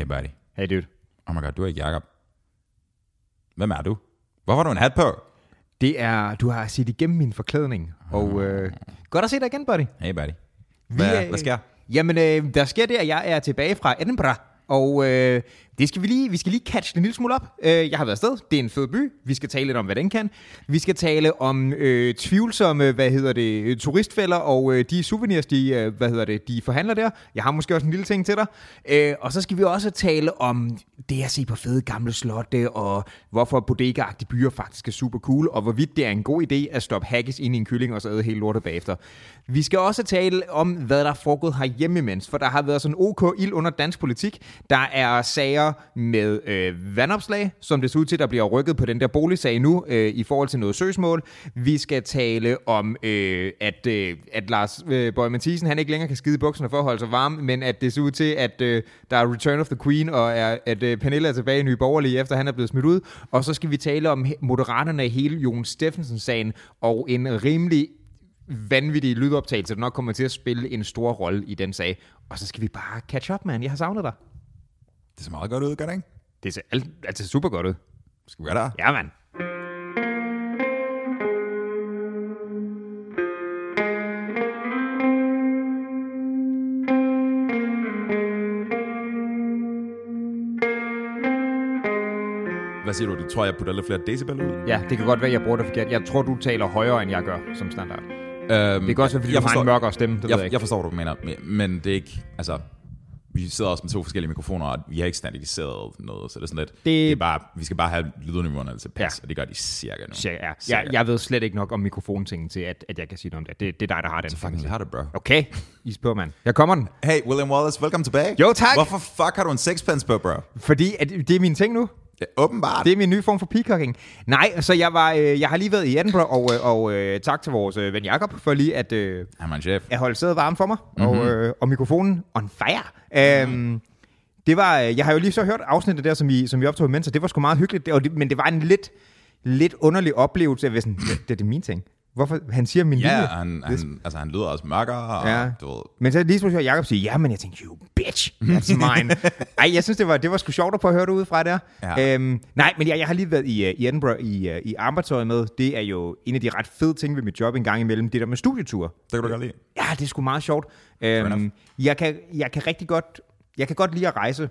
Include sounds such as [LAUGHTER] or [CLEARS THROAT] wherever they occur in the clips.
Hey buddy. Hey dude. Oh my god, du er ikke Jacob. Hvem er du? Hvorfor har du en hat på? Det er, du har set igennem min forklædning, og øh, godt at se dig igen, buddy. Hey buddy. Vi Hvad, er- hvad sker? Jamen, øh, der sker det, at jeg er tilbage fra Edinburgh, og øh, det skal vi lige, vi skal lige catch en lille smule op. Øh, jeg har været afsted. Det er en fed by. Vi skal tale lidt om, hvad den kan. Vi skal tale om øh, tvivlsomme, hvad hedder det, øh, turistfælder og øh, de souvenirs, de, øh, hvad hedder det, de forhandler der. Jeg har måske også en lille ting til dig. Øh, og så skal vi også tale om det at se på fede gamle slotte, og hvorfor bodega byer faktisk er super cool, og hvorvidt det er en god idé at stoppe haggis ind i en kylling og så æde hele lortet bagefter. Vi skal også tale om, hvad der er foregået herhjemme imens, for der har været sådan OK ild under dansk politik. Der er sager med øh, vandopslag, som det ser ud til, der bliver rykket på den der boligsag nu, øh, i forhold til noget søgsmål. Vi skal tale om, øh, at, øh, at Lars øh, Bøge Mathisen, han ikke længere kan skide bukserne for at holde sig varm, men at det ser ud til, at øh, der er Return of the Queen, og er, at øh, Pernille er tilbage i Nye Borgerlige, efter han er blevet smidt ud. Og så skal vi tale om moderaterne i hele Jon Steffensen-sagen, og en rimelig vanvittig lydoptagelse, der nok kommer til at spille en stor rolle i den sag. Og så skal vi bare catch up, man. Jeg har savnet dig. Det ser meget godt ud, gør det ikke? Det ser alt, altså super godt ud. Skal vi gøre det? Ja, mand. Hvad siger du? Du tror, jeg putter lidt flere decibel ud? Ja, det kan godt være, jeg bruger det forkert. Jeg tror, du taler højere, end jeg gør som standard. Øhm, Det kan også være, fordi jeg du har forstår- en mørkere stemme. Det ved jeg Jeg, ikke. jeg forstår, hvad du mener, men- men det er ikke... Altså, vi sidder også med to forskellige mikrofoner, og vi har ikke standardiseret noget, så det er sådan lidt... Det, det er bare, vi skal bare have lydniveauerne til pas, Ja. og det gør de cirka nu. Cirka, ja. Cirka. Jeg, jeg ved slet ikke nok om mikrofontingen til, at, at jeg kan sige noget om det. Det, det er dig, der har den. Så fucking har det, bro. Okay, is på, mand. Jeg kommer den. Hey, William Wallace, velkommen tilbage. Jo, tak. Hvorfor fuck har du en sixpence på, bro? Fordi at, det er min ting nu. Ja, åbenbart. Det er min nye form for peacocking. Nej, så jeg, var, øh, jeg har lige været i Edinburgh, og, øh, og øh, tak til vores øh, ven Jacob for lige at, øh, Han er en chef. at holde stedet varmt for mig, mm-hmm. Mhm. og, øh, og mikrofonen on fire. Mm. Øhm, det var, øh, jeg har jo lige så hørt afsnittet der, som I, som I optog imens, og det var sgu meget hyggeligt, det, og det, men det var en lidt, lidt underlig oplevelse, at være sådan, det, det, det er min ting. Hvorfor? Han siger min Ja, linje. han, han, altså, han lyder også mørkere, og Ja. du ved... Men så lige så hører Jacob sige, ja, men jeg tænkte, you bitch, that's mine. [LAUGHS] Ej, jeg synes, det var, det var sgu sjovt at prøve at høre det udefra der. Ja. Øhm, nej, men jeg, jeg har lige været i, uh, i Edinburgh i, uh, i arbejdstøj med. Det er jo en af de ret fede ting ved mit job en gang imellem, det der med studietur. Det kan du godt lide. Ja, det er sgu meget sjovt. Øhm, jeg, kan, jeg kan rigtig godt, jeg kan godt lide at rejse.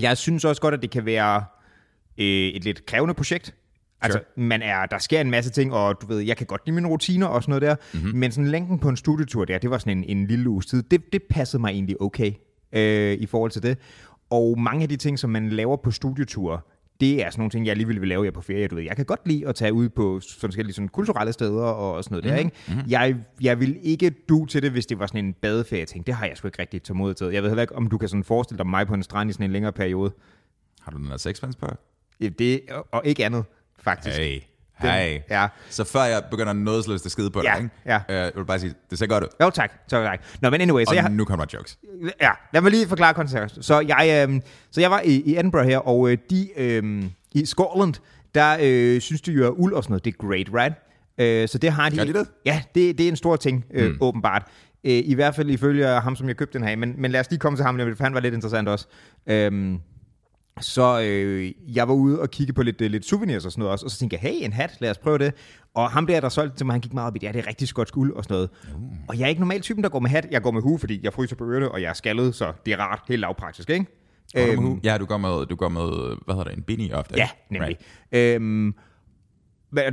Jeg synes også godt, at det kan være øh, et lidt krævende projekt. Altså, man er, der sker en masse ting, og du ved, jeg kan godt lide mine rutiner og sådan noget der, mm-hmm. men sådan længden på en studietur der, det var sådan en, en lille uges tid, det, det passede mig egentlig okay øh, i forhold til det. Og mange af de ting, som man laver på studieture, det er sådan nogle ting, jeg alligevel vil lave jer på ferie. Du ved, jeg kan godt lide at tage ud på forskellige sådan kulturelle steder og, sådan noget mm-hmm. der, ikke? Mm-hmm. Jeg, jeg vil ikke du til det, hvis det var sådan en badeferie ting. Det har jeg sgu ikke rigtig tålmodighed til. Jeg ved heller ikke, om du kan sådan forestille dig mig på en strand i sådan en længere periode. Har du den der på? Det, og, og ikke andet, faktisk. Hey, hey. Ja. Så før jeg begynder nådesløst at skide på Ja, dig, ikke? ja. Øh, jeg vil bare sige, det ser godt ud. Jo, tak. Så, tak. Nå, men anyway, så Og jeg, nu kommer der jokes. ja, lad mig lige forklare kontekst. Så jeg, øh, så jeg var i, i Edinburgh her, og øh, de øh, i Scotland, der øh, synes de jo, at uld og sådan noget, det er great, right? Øh, så det har de. Gør de det? Ja, det, det er en stor ting, øh, mm. åbenbart. Øh, I hvert fald ifølge ham, som jeg købte den her. Men, men lad os lige komme til ham, for han var lidt interessant også. Øhm, så øh, jeg var ude og kigge på lidt, øh, lidt souvenirs og sådan noget også, og så tænkte jeg, hey, en hat, lad os prøve det. Og ham der, der solgte til mig, han gik meget op i det, ja, det er rigtig skotsk uld og sådan noget. Uh. Og jeg er ikke normalt typen, der går med hat. Jeg går med hue, fordi jeg fryser på ørerne, og jeg er skaldet, så det er rart, helt lavpraktisk, ikke? Øhm, ja, du går med, du går med, hvad hedder det, en beanie ofte. Ja, nemlig. Right. Øhm,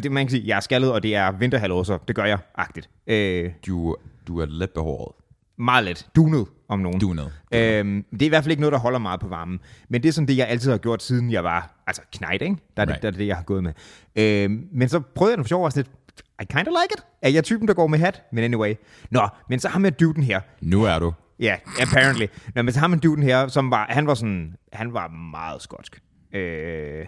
det, man kan sige, jeg er skaldet, og det er vinterhalvår, så det gør jeg agtigt. Øh, Du, du er let behåret. Meget let. Dunet, om nogen. Dunet. Øhm, det er i hvert fald ikke noget, der holder meget på varmen. Men det er sådan det, jeg altid har gjort, siden jeg var altså knejt, ikke? Der er, right. Det, der er det, jeg har gået med. Øhm, men så prøvede jeg den for sjov, og sådan lidt, I kind of like it. Er jeg typen, der går med hat? Men anyway. Nå, men så har man duden her. Nu er du. Ja, yeah, apparently. Nå, men så har man duden her, som var, han var sådan, han var meget skotsk. Øh,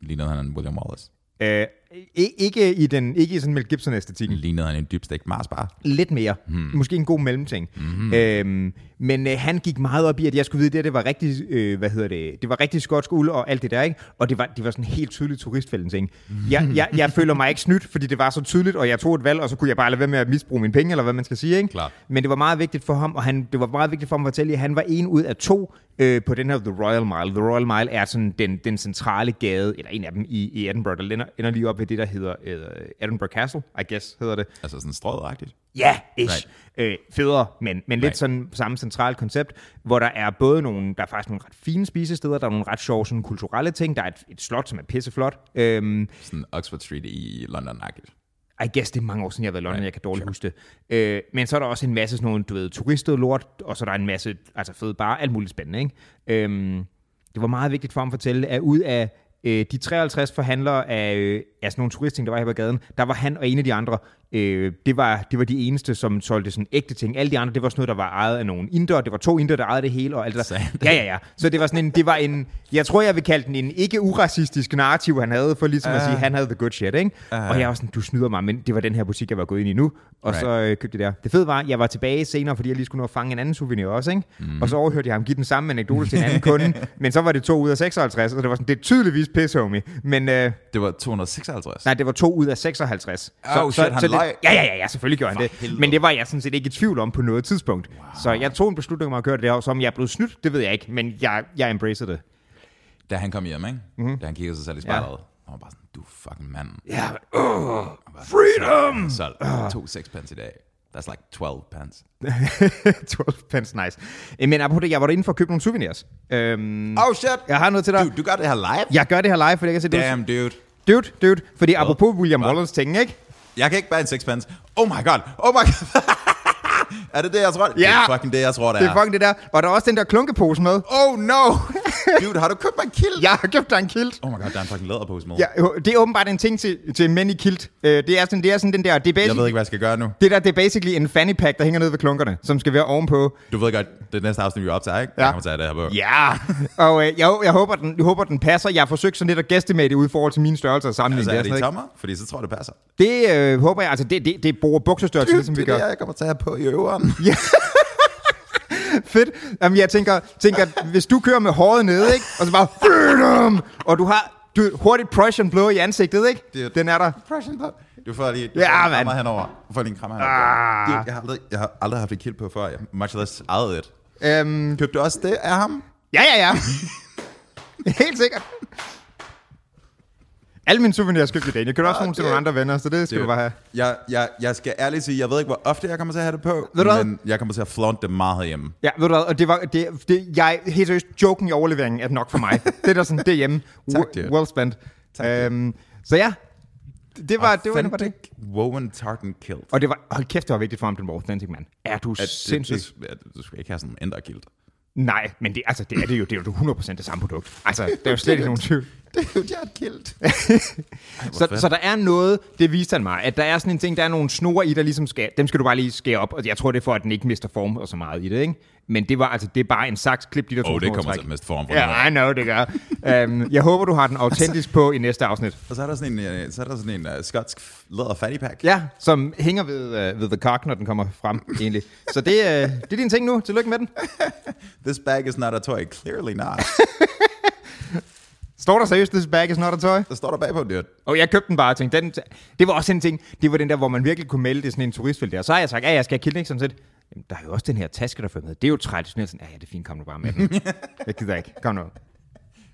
Lignede han en William Wallace. Øh, I- ikke i den, ikke i sådan Mel Gibson-æstetikken. Lignede han en dybstegt Mars bare. Lidt mere. Hmm. Måske en god mellemting. Hmm. Øhm, men øh, han gik meget op i, at jeg skulle vide, det, det var rigtig, øh, hvad hedder det, det var rigtig skotsk uld og alt det der, ikke? Og det var, det var sådan helt tydeligt turistfælden ting. Jeg, jeg, jeg [LAUGHS] føler mig ikke snydt, fordi det var så tydeligt, og jeg tog et valg, og så kunne jeg bare lade være med at misbruge mine penge, eller hvad man skal sige, ikke? Klart. Men det var meget vigtigt for ham, og han, det var meget vigtigt for ham at fortælle, at han var en ud af to øh, på den her The Royal Mile. The Royal Mile er sådan den, den centrale gade, eller en af dem i, i Edinburgh, der ender, ender lige op ved det, der hedder øh, Edinburgh Castle, I guess hedder det. Altså sådan strøget-agtigt. Ja, ish. Right. Øh, federe, men, men lidt Right. sådan samme centralt koncept, hvor der er både nogle, der er faktisk nogle ret fine spisesteder, der er nogle ret sjove sådan, kulturelle ting, der er et, et slot, som er pisseflot. Øhm, Sådan Oxford Street i London-agtigt. I guess det er mange år siden, jeg har været i London, Right, jeg kan dårligt huske det. Øh, men så er der også en masse sådan nogle, du ved, turistet lort, og så er der en masse, altså fede bare alt muligt spændende, ikke? Øhm, det var meget vigtigt for ham at fortælle, at ud af øh, de 53 forhandlere af, øh, af sådan nogle turistting, der var her på gaden, der var han og en af de andre, øh, det, var, det var de eneste, som solgte sådan ægte ting. Alle de andre, det var sådan noget, der var ejet af nogle inder, det var to inder, der ejede det hele, og alt det der. Ja, ja, ja. Så det var sådan en, det var en, jeg tror, jeg vil kalde den en ikke-uracistisk narrativ, han havde, for ligesom uh. at sige, han havde the good shit, ikke? Uh. Og jeg var sådan, du snyder mig, men det var den her butik, jeg var gået ind i nu, og right. så øh, købte jeg der. Det fede var, jeg var tilbage senere, fordi jeg lige skulle nå at fange en anden souvenir også, ikke? Mm. Og så overhørte jeg ham give den samme anekdote til en anden kunde, [LAUGHS] men så var det to ud af 56, og det var sådan, det er tydeligvis piss, homie. Men øh, Det var 256. nej, det var to ud af 56. Oh, shit, han det, løj. ja, ja, ja, ja, selvfølgelig gjorde han det. helvede. Men det var jeg sådan set ikke i tvivl om på noget tidspunkt. Wow. Så jeg tog en beslutning om at gøre det der, som jeg blevet snydt, det ved jeg ikke, men jeg, jeg embracer det. Da han kom hjem, ikke? Mm-hmm. Da han kiggede sig selv i spejlet. Ja. Han var bare sådan, du fucking mand. Ja, uh, freedom! Så to sixpence i dag. That's like 12 pence. [LAUGHS] 12 pence, nice. Eh, Men apropos det, jeg var derinde for at købe nogle souvenirs. Øhm, Oh shit! jeg har noget til dig. Du, du gør det her live? Jeg gør det her live, fordi jeg kan se, du... Damn, dude. Dude, dude. Fordi apropos William Wallace ting, ikke? Jeg kan ikke bære en sixpence. Oh my god. Oh my god. [LAUGHS] er det det, jeg tror? Det Ja. er fucking det, jeg tror, det, Det er fucking det der. Og der er også den der klunkepose med. Oh no. [LAUGHS] Dude, har du købt mig en kilt? Jeg har købt dig en kilt. Oh my god, der er en fucking læderpose med. Ja, det er åbenbart en ting til, til mænd i kilt. Øh, det, er sådan, det er sådan den der, det er, Jeg basic, ved ikke, hvad jeg skal gøre nu. det der, det er basically en fanny pack, der hænger ned ved klunkerne, som skal være ovenpå. Du ved godt, det næste afsnit, vi optager, ikke? Ja. Jeg kommer det her på. Ja, [LAUGHS] og øh, jeg, jeg, håber, den, jeg håber, den passer. Jeg har forsøgt sådan lidt at guesstimate det ud i forhold til mine størrelser og sammenligne Altså, er det. i tommer? Fordi så tror jeg, det passer. det øh, håber jeg, altså det, det, det bruger buksestørrelse, Dude, ligesom vi det er gør. det, jeg kommer til at have på i øveren. [LAUGHS] [LAUGHS] Fedt. Jamen, jeg tænker, tænker, hvis du kører med håret nede, ikke? Og så bare, freedom! Og du har du, hurtigt Prussian blå i ansigtet, ikke? Det Den er der. Impression på. Du får lige du Ja, får en krammer henover. Du får lige en krammer henover. Ah. Jeg, har aldrig, jeg har aldrig haft et kilt på før. Jeg much less ejet et. Øhm, Købte du også det af ham? ja, ja, ja. [LAUGHS] Helt sikkert. Alle mine souvenirs købte i dag. Jeg købte også Ah, nogle til det- nogle andre venner, så det skal du bare have. Jeg, jeg, jeg skal ærligt sige, jeg ved ikke, hvor ofte jeg kommer til at have det på, Ved du hvad? men jeg kommer til at flaunt det meget herhjemme. Ja, ved du hvad, og det var, det, det, jeg, helt seriøst, joken i overleveringen er nok for mig. [LAUGHS] det er der sådan, det er hjemme. Tak, dude. well spent. Tak, øhm, så ja, det, det var, det var, det var det. Woven tartan kilt. Og det var, hold kæft, det var vigtigt for ham, den var authentic, mand. Er du At det, sindssyg? det, det, du skal ikke have sådan en ændre kilt. Nej, men det, altså, det er det jo. Det er jo 100% det samme produkt. Altså, det er jo slet ikke nogen tvivl. [LAUGHS] Det er jo jeg et kilt. [LAUGHS] Så, så der er noget, det viste han mig, at der er sådan en ting, der er nogle snore i, der ligesom skal, dem skal du bare lige skære op, og jeg tror, det er for, at den ikke mister form og så meget i det, ikke? Men det var altså, det er bare en saks, klip de der to Åh, oh, det kommer træk. til at miste form for Ja, noget. I know, det gør. um, jeg håber, du har den autentisk på i næste afsnit. Og så er der sådan en, øh, så er der sådan en uh, skotsk læder fatty pack. Ja, som hænger ved, uh, ved the cock, når den kommer frem, egentlig. Så det, uh, det er din ting nu. Tillykke med den. [LAUGHS] This bag is not a toy. Clearly not. [LAUGHS] Står der seriøst, this bag is not a toy? Der står der bagpå, dude. Og jeg købte den bare og tænkte, den, det var også en ting, det var den der, hvor man virkelig kunne melde det sådan en turistfelt der. Så har jeg sagt, ja, jeg skal have sådan set. Jamen, der er jo også den her taske, der følger med. Det er jo traditionelt sådan, ja, ja, det er fint, kom nu bare med den. [LAUGHS] jeg gider ikke, kom nu.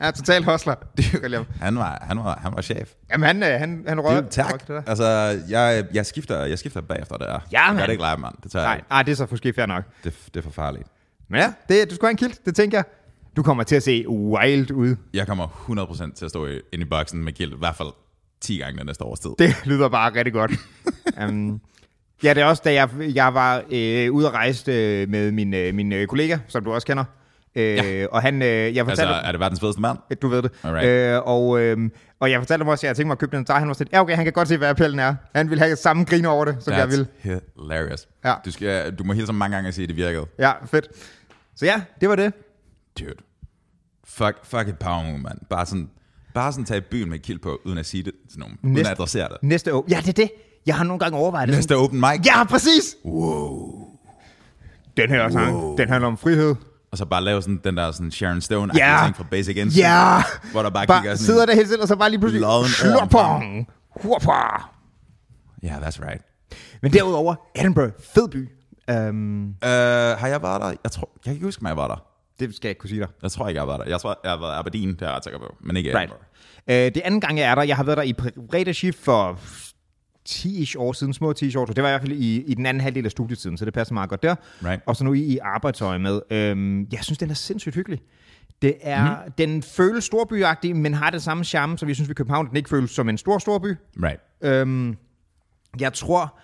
Jeg er totalt hostler. [LAUGHS] Det Han var, han var, han var chef. Jamen, han, øh, han, han røg. Dude, tak. Altså, jeg, jeg, skifter, jeg skifter bagefter det her. Ja, Jeg mand. gør det ikke live, mand. Det tager jeg Nej, ikke. nej, det er så måske fair nok. Det, det er for farligt. Men ja, det, du skulle have en kilt, det tænker jeg. Du kommer til at se wild ud. Jeg kommer 100% til at stå i- inde i boksen med kilt, i hvert fald 10 gange den næste års tid. Det lyder bare rigtig godt. um, [LAUGHS] ja, det er også, da jeg, jeg var øh, ude at rejse øh, med min, øh, min øh, kollega, som du også kender. Øh, ja. Og han, øh, jeg Altså, fortalte... er det verdens fedeste mand? Du ved det. Alright. Øh, og, øh, og jeg fortalte ham også, at jeg tænkte mig at købe den. Så han var sådan, ja okay, han kan godt se, hvad appellen er. Han ville have samme griner over det, som jeg ville. hilarious. Ja. Du, skal, du må hilse ham mange gange og sige, at det virkede. Ja, fedt. Så ja, det var det. Dude. Fuck, fuck et power move, mand. Bare sådan, Bare sådan tage byen med kild på, uden at sige det til nogen. Uden Næste- at adressere det. Næste år. Ja, det er det. Jeg har nogle gange overvejet det. Næste open mic. Ja, præcis! Wow. Den her sang, wow. den handler om frihed. Og så bare lave sådan den der sådan Sharon Stone Ja. ting fra Basic Instinct. Ja! Hvor der bare, Bare kigger sådan sidder der helt selv, og så bare lige pludselig... Slåpong! Hurpa! Ja, yeah, that's right. Men derudover, Edinburgh, fed by. Um, Uh, har jeg været der? Jeg, tror, jeg kan ikke huske, om jeg var der. det skal jeg ikke kunne sige dig. Jeg tror ikke, jeg har været der. Jeg tror, jeg har været Aberdeen, det er jeg ret sikker på. Men ikke Right. Edinburgh. Uh, det anden gang, jeg er der, jeg har været der i shift for 10 år siden, små 10 år, så det var i hvert fald i, i den anden halvdel af studietiden, så det passer meget godt der. Right. Og så nu i, i arbejdsøje med. Um, jeg synes, den er sindssygt hyggelig. Det er, Mhm. mm. Den føles storbyagtig, men har det samme charme, som vi synes ved København. Den ikke føles som en stor storby. Right. Øhm, jeg tror,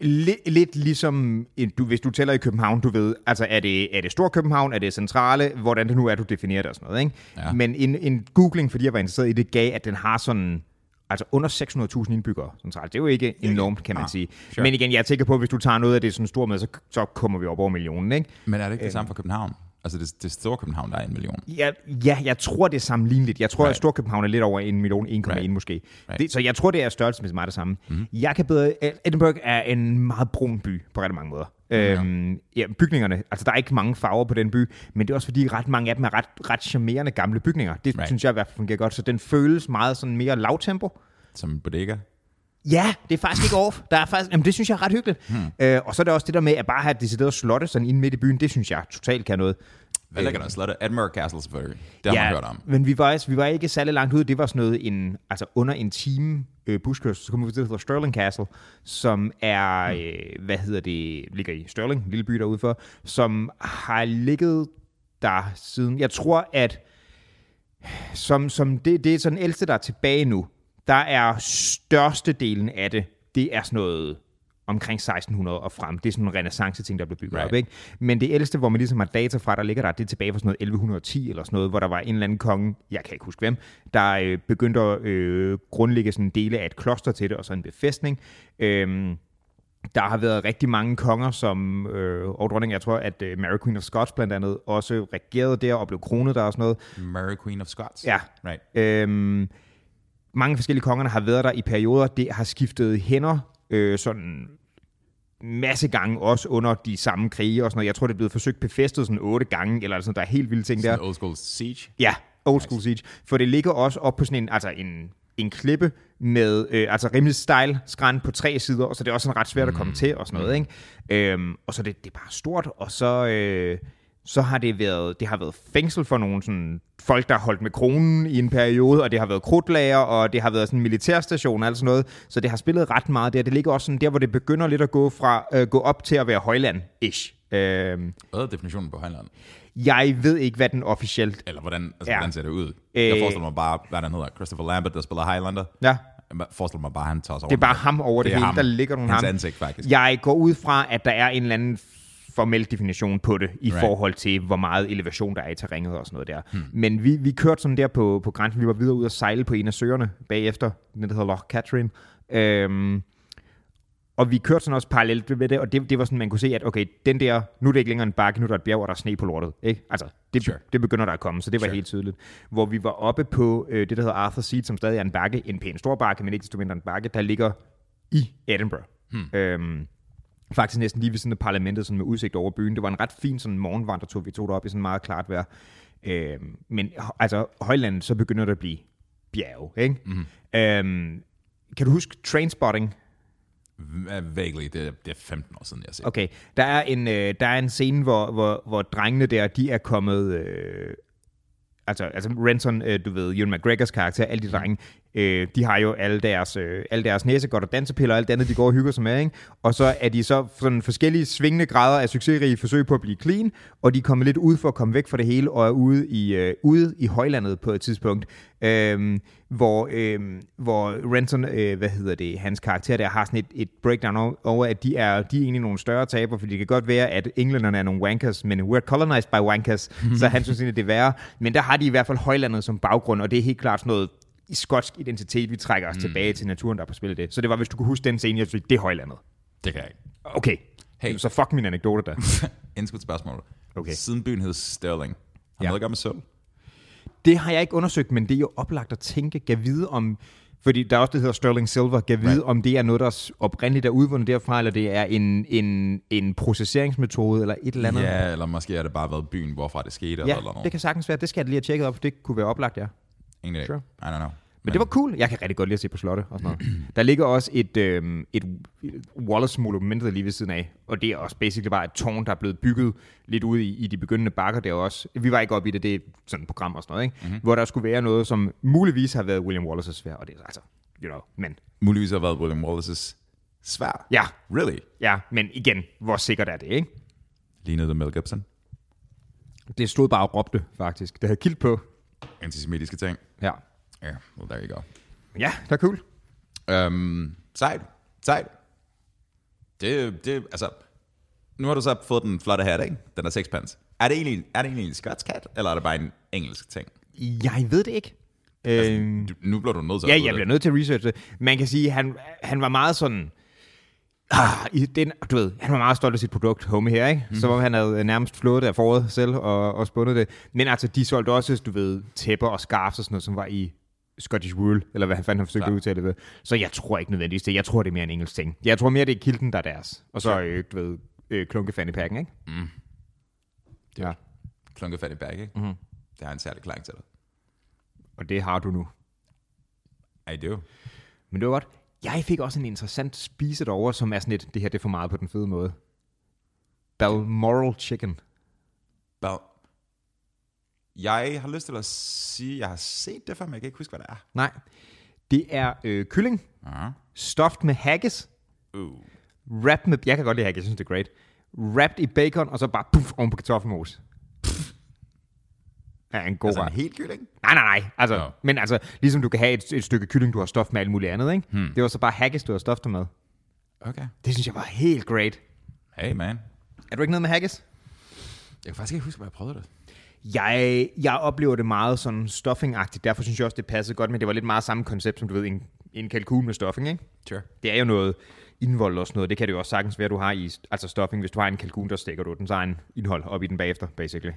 lidt, lidt ligesom, du, hvis du tæller i København, du ved, altså er det, er det stor København, er det centrale, hvordan det nu er, du definerer det og sådan noget, ikke? Ja. Men en, en googling, fordi jeg var interesseret i det, gav, at den har sådan, altså under 600.000 indbyggere centralt. Det er jo ikke enormt, kan man Ah, sige. sure. Men igen, jeg tænker på, at hvis du tager noget af det sådan stort med, så, så kommer vi op over millionen, ikke? Men er det ikke det samme for København? Altså, det, det store København, der er en million. Ja, ja, jeg tror, det er sammenligneligt. Jeg tror, Right. at Storkøbenhavn er lidt over en million, 1,1 Right. måske. Right. Det, så jeg tror, det er størrelsesmæssigt meget det samme. Mhm. Mm. Jeg kan bedre... Edinburgh er en meget brun by på rigtig mange måder. Øhm, ja, bygningerne, altså der er ikke mange farver på den by, men det er også fordi ret mange af dem er ret, ret charmerende gamle bygninger. Det Right. synes jeg i hvert fald fungerer godt, så den føles meget sådan mere lavtempo. Som en bodega. Ja, det er faktisk ikke off. Der er faktisk, jamen, det synes jeg er ret hyggeligt. Hmm. Øh, og så er det også det der med at bare have decideret slotte sådan inde midt i byen, det synes jeg totalt kan noget. Hvad ligger der? Slottet? Edinburgh Castle selvfølgelig. Det har man hørt om. men vi var, også- vi var ikke særlig langt ud. Det var sådan noget en, altså under en time øh, buskørsel, så kommer vi til, der hedder Stirling Castle, som er, øh, hvad hedder det, ligger i Stirling, en lille by derude for, som har ligget der siden, jeg tror, at som, som det, det er sådan ældste, der er tilbage nu, der er størstedelen af det, det er sådan noget omkring 1600 og frem. Det er sådan en renaissance-ting, der blev bygget right. Op. Ikke? Men det ældste, hvor man ligesom har data fra, der ligger der, det er tilbage fra sådan noget 1110 eller sådan noget, hvor der var en eller anden konge, jeg kan ikke huske hvem, der øh, begyndte at øh, grundlægge sådan en dele af et kloster til det, og så en befæstning. Øhm, der har været rigtig mange konger, som, øh, og dronning, jeg tror, at øh, Mary Queen of Scots blandt andet også regerede der og blev kronet der og sådan noget. Mary Queen of Scots. Ja. Right. Øhm, mange forskellige kongerne har været der i perioder. Det har skiftet hænder øh, sådan masse gange, også under de samme krige og sådan noget. Jeg tror, det er blevet forsøgt befæstet sådan otte gange, eller sådan, der er helt vilde ting der. Sådan old school siege. Ja, old school siege. For det ligger også op på sådan en, altså en, en klippe med øh, altså rimelig stejl skræn på tre sider, og så det er også sådan ret svært at komme til og sådan noget. Ikke? Øhm, og så det, det er bare stort, og så, øh, så har det været, det har været fængsel for nogle sådan, folk, der har holdt med kronen i en periode, og det har været krudtlager, og det har været sådan en militærstation og alt sådan noget, så det har spillet ret meget der. Det ligger også sådan der, hvor det begynder lidt at gå, fra, øh, gå op til at være højland-ish. Øhm, Hvad er definitionen på Højland? jeg ved ikke, hvad den officielt Eller hvordan, altså, ja. hvordan ser det ud? Jeg Øh. forestiller mig bare, hvad den hedder, Christopher Lambert, der spiller Highlander. Ja, Jeg forestiller mig bare, at han tager sig Det er bare ham over det, Det er hele. ham. Der ligger nogle Hans ham. ansigt, faktisk. Jeg går ud fra, at der er en eller anden formel definition på det, i right. Forhold til, hvor meget elevation der er i terrænet og sådan noget der. Hmm. Men vi, vi kørte sådan der på, på grænsen. Vi var videre ud og sejle på en af søerne bagefter, den der hedder Loch Catherine. Øhm, og vi kørte sådan også parallelt ved det, og det, det var sådan, man kunne se, at okay, den der, nu er det ikke længere en bakke, nu er der et bjerg, og der er sne på lortet. Ikke? Altså, det, Sure. det begynder der at komme, så det var Sure. helt tydeligt. Hvor vi var oppe på øh, det, der hedder Arthur Seat, som stadig er en bakke, en pæn stor bakke, men ikke desto mindre en bakke, der ligger i Edinburgh. Hmm. Øhm, faktisk næsten lige ved siden af parlamentet, sådan med udsigt over byen. Det var en ret fin sådan morgenvandretur, vi tog derop i sådan meget klart vejr. Øhm, men altså, højlandet, så begynder det at blive bjerge, ikke? Mm. Øhm, kan du huske Trainspotting? Vaguely, det er, det er 15 år siden, jeg har set. Okay, der er en, øh, der er en scene, hvor, hvor, hvor drengene der, de er kommet... Øh, altså, altså Renton, øh, du ved, Ewan McGregors karakter, alle de drenge, øh, de har jo alle deres, øh, alle deres næsegodt og dansepiller og alt det andet, de går og hygger sig med, ikke? Og så er de så sådan forskellige svingende grader af succesrige forsøg på at blive clean, og de er kommet lidt ud for at komme væk fra det hele, og er ude i, øh, ude i højlandet på et tidspunkt, øh, hvor, øh, hvor Renton, øh, hvad hedder det, hans karakter der, har sådan et, et breakdown over- at de er, de er egentlig nogle større taber, fordi det kan godt være, at englænderne er nogle wankers, men we're colonized by wankers, så han synes egentlig, det er værre. Men der har de i hvert fald højlandet som baggrund, og det er helt klart sådan noget i skotsk identitet, vi trækker os mm. tilbage til naturen, der er på spil det. Så det var, hvis du kunne huske den scene, jeg synes, det er højlandet. Det kan jeg ikke. Okay, Hey. så fuck min anekdote der. [LAUGHS] Indskudt spørgsmål. Okay. Siden byen hed Sterling, har Ja. noget at gøre med sølv? Det har jeg ikke undersøgt, men det er jo oplagt at tænke, gav vide om... Fordi der er også det, der hedder Sterling Silver. Gav vide, Right. om det er noget, der oprindeligt er udvundet derfra, eller det er en, en, en processeringsmetode, eller et eller andet. Ja, eller måske har det bare været byen, hvorfra det skete, eller ja noget. det kan sagtens være. Det skal jeg lige have tjekket op, for det kunne være oplagt, ja. Ingen idé. Sure. I don't know. Men det var cool. Jeg kan rigtig godt lide at se på slotte og sådan noget. [CLEARS THROAT] Der ligger også et, øhm, et Wallace-monument lige ved siden af, og det er også basically bare et tårn, der er blevet bygget lidt ude i, i de begyndende bakker der også. Vi var ikke oppe i det, det er sådan et program og sådan noget, ikke? Mm-hmm. hvor der skulle være noget, som muligvis har været William Wallace's svær, og det er altså, you know, men Muligvis har været William Wallace's svær. ja, Really? ja, men igen, hvor sikkert er det, ikke? Lignede det Mel Gibson? Det stod bare og råbte, faktisk. Det havde kilt på. Antisemitiske ting. Ja. Ja, yeah, well, there you go. Ja, det er cool. Øhm, sejt. Sejt. Det, det, altså, nu har du så fået den flotte hat, ikke? Den er sixpence. Er det egentlig, er det egentlig en skotsk hat, eller er det bare en engelsk ting? Jeg ved det ikke. Altså, Øhm, nu bliver du nødt til Ja, at vide jeg det. bliver nødt til at researche det. Man kan sige, at han, han var meget sådan... Ah, i den, du ved, han var meget stolt af sit produkt, Homie her, ikke? Mm. Så var han havde nærmest flået det af foråret selv og, og spundet det. Men altså, de solgte også, du ved, tæpper og scarves og sådan noget, som var i Scottish wool, eller hvad han fandt, han forsøgte Klar. at udtale det ved. Så jeg tror ikke nødvendigvis det. Jeg tror, det er mere en engelsk ting. Jeg tror mere, det er kilden, der er deres. Og så, øh, du ved, øh, klunke fanny packen, ikke? Det er klunket fat i bag, ikke? Mhm. Det har en særlig klang til dig. Og det har du nu. I do. Men det var godt. Jeg fik også en interessant spise derovre, som er sådan et, det her det er for meget på den fede måde. Balmoral chicken. Well, jeg har lyst til at sige, jeg har set det før, men jeg kan ikke huske, hvad det er. Nej, det er øh, kylling, Uh-huh. stuffed med haggis, Uh. wrapped med, jeg kan godt lide haggis, jeg synes det er great, wrapped i bacon, og så bare puff oven på kartoffelmos. Ja, en god Altså ret. en helt kylling? Nej, nej, nej. Altså, Nå. Men altså, ligesom du kan have et, et stykke kylling, du har stof med alt muligt andet, ikke? Hmm. Det var så bare haggis, du har stof med. Okay. Det synes jeg var helt great. Hey man. Er du ikke noget med haggis? Jeg kan faktisk ikke huske, hvor jeg prøvede det. Jeg, jeg oplever det meget sådan stuffing-agtigt, derfor synes jeg også, det passede godt, men det var lidt meget samme koncept, som du ved, en, en kalkun med stuffing, ikke? Sure. Det er jo noget indvold og sådan noget, det kan det jo også sagtens være, du har i altså stuffing, hvis du har en kalkun, der stikker du den, så en indhold op i den bagefter, basically.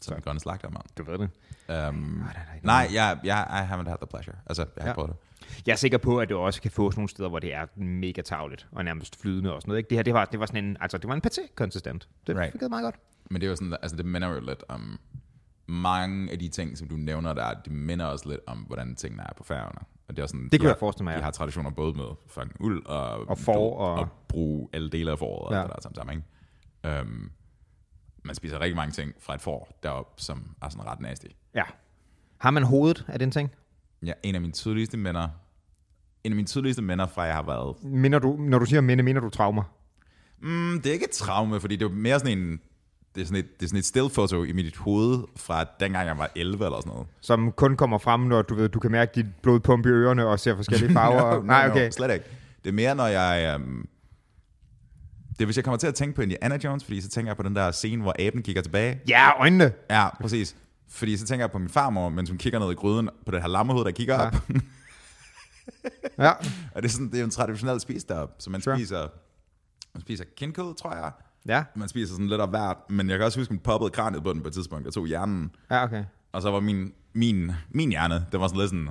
Som en grønne slagter, mand. Du ved det. Um, nej, jeg, jeg, I haven't had the pleasure. Altså, jeg har Ja. ikke prøvet det. Jeg er sikker på, at det også kan fås nogle steder, hvor det er mega tavligt og nærmest flydende og sådan noget. Ikke? Det her, det var, det var sådan en, altså det var en paté-konsistent. Det Right. right. meget godt. Men det er jo sådan, altså det minder jo lidt om mange af de ting, som du nævner der, det minder også lidt om, hvordan tingene er på færgerne. Og det er sådan, Det de kunne har, jeg forestille mig, ja. De har traditioner både med fucking uld og, Og du- og- og bruge alle dele af foråret Ja. og det der sammen, sammen ikke? Um, man spiser rigtig mange ting fra et får deroppe, som er sådan ret nasty. Ja. Har man hovedet af den ting? Ja, en af mine tydeligste minder, en af mine tydeligste minder fra, jeg har været Minder du, når du siger minde, mener du traumer? Mm, det er ikke et traume, fordi det er mere sådan en... Det er sådan et, det er sådan et stillfoto i mit hoved fra dengang jeg var 11 eller sådan noget. Som kun kommer frem, når du ved, du kan mærke dit blodpumpe i ørerne og ser forskellige farver. [LAUGHS] no, no, Nej, okay. No, slet ikke. Det er mere, når jeg... Um, det er, hvis jeg kommer til at tænke på Indiana Jones, fordi så tænker jeg på den der scene, hvor aben kigger tilbage. Ja, øjnene. Ja, præcis. Fordi så tænker jeg på min farmor, mens hun kigger ned i gryden på det her lammehoved, der kigger Ja. op. [LAUGHS] Ja. [LAUGHS] og det er, sådan, det er en traditionel spis deroppe. Så man Sure. spiser, man spiser kindkød, tror jeg. Ja, Man spiser sådan lidt af hvert. Men jeg kan også huske, at man poppede kraniet på den på et tidspunkt. Jeg tog hjernen. ja, okay. Og så var min, min, min hjerne, det var sådan lidt sådan,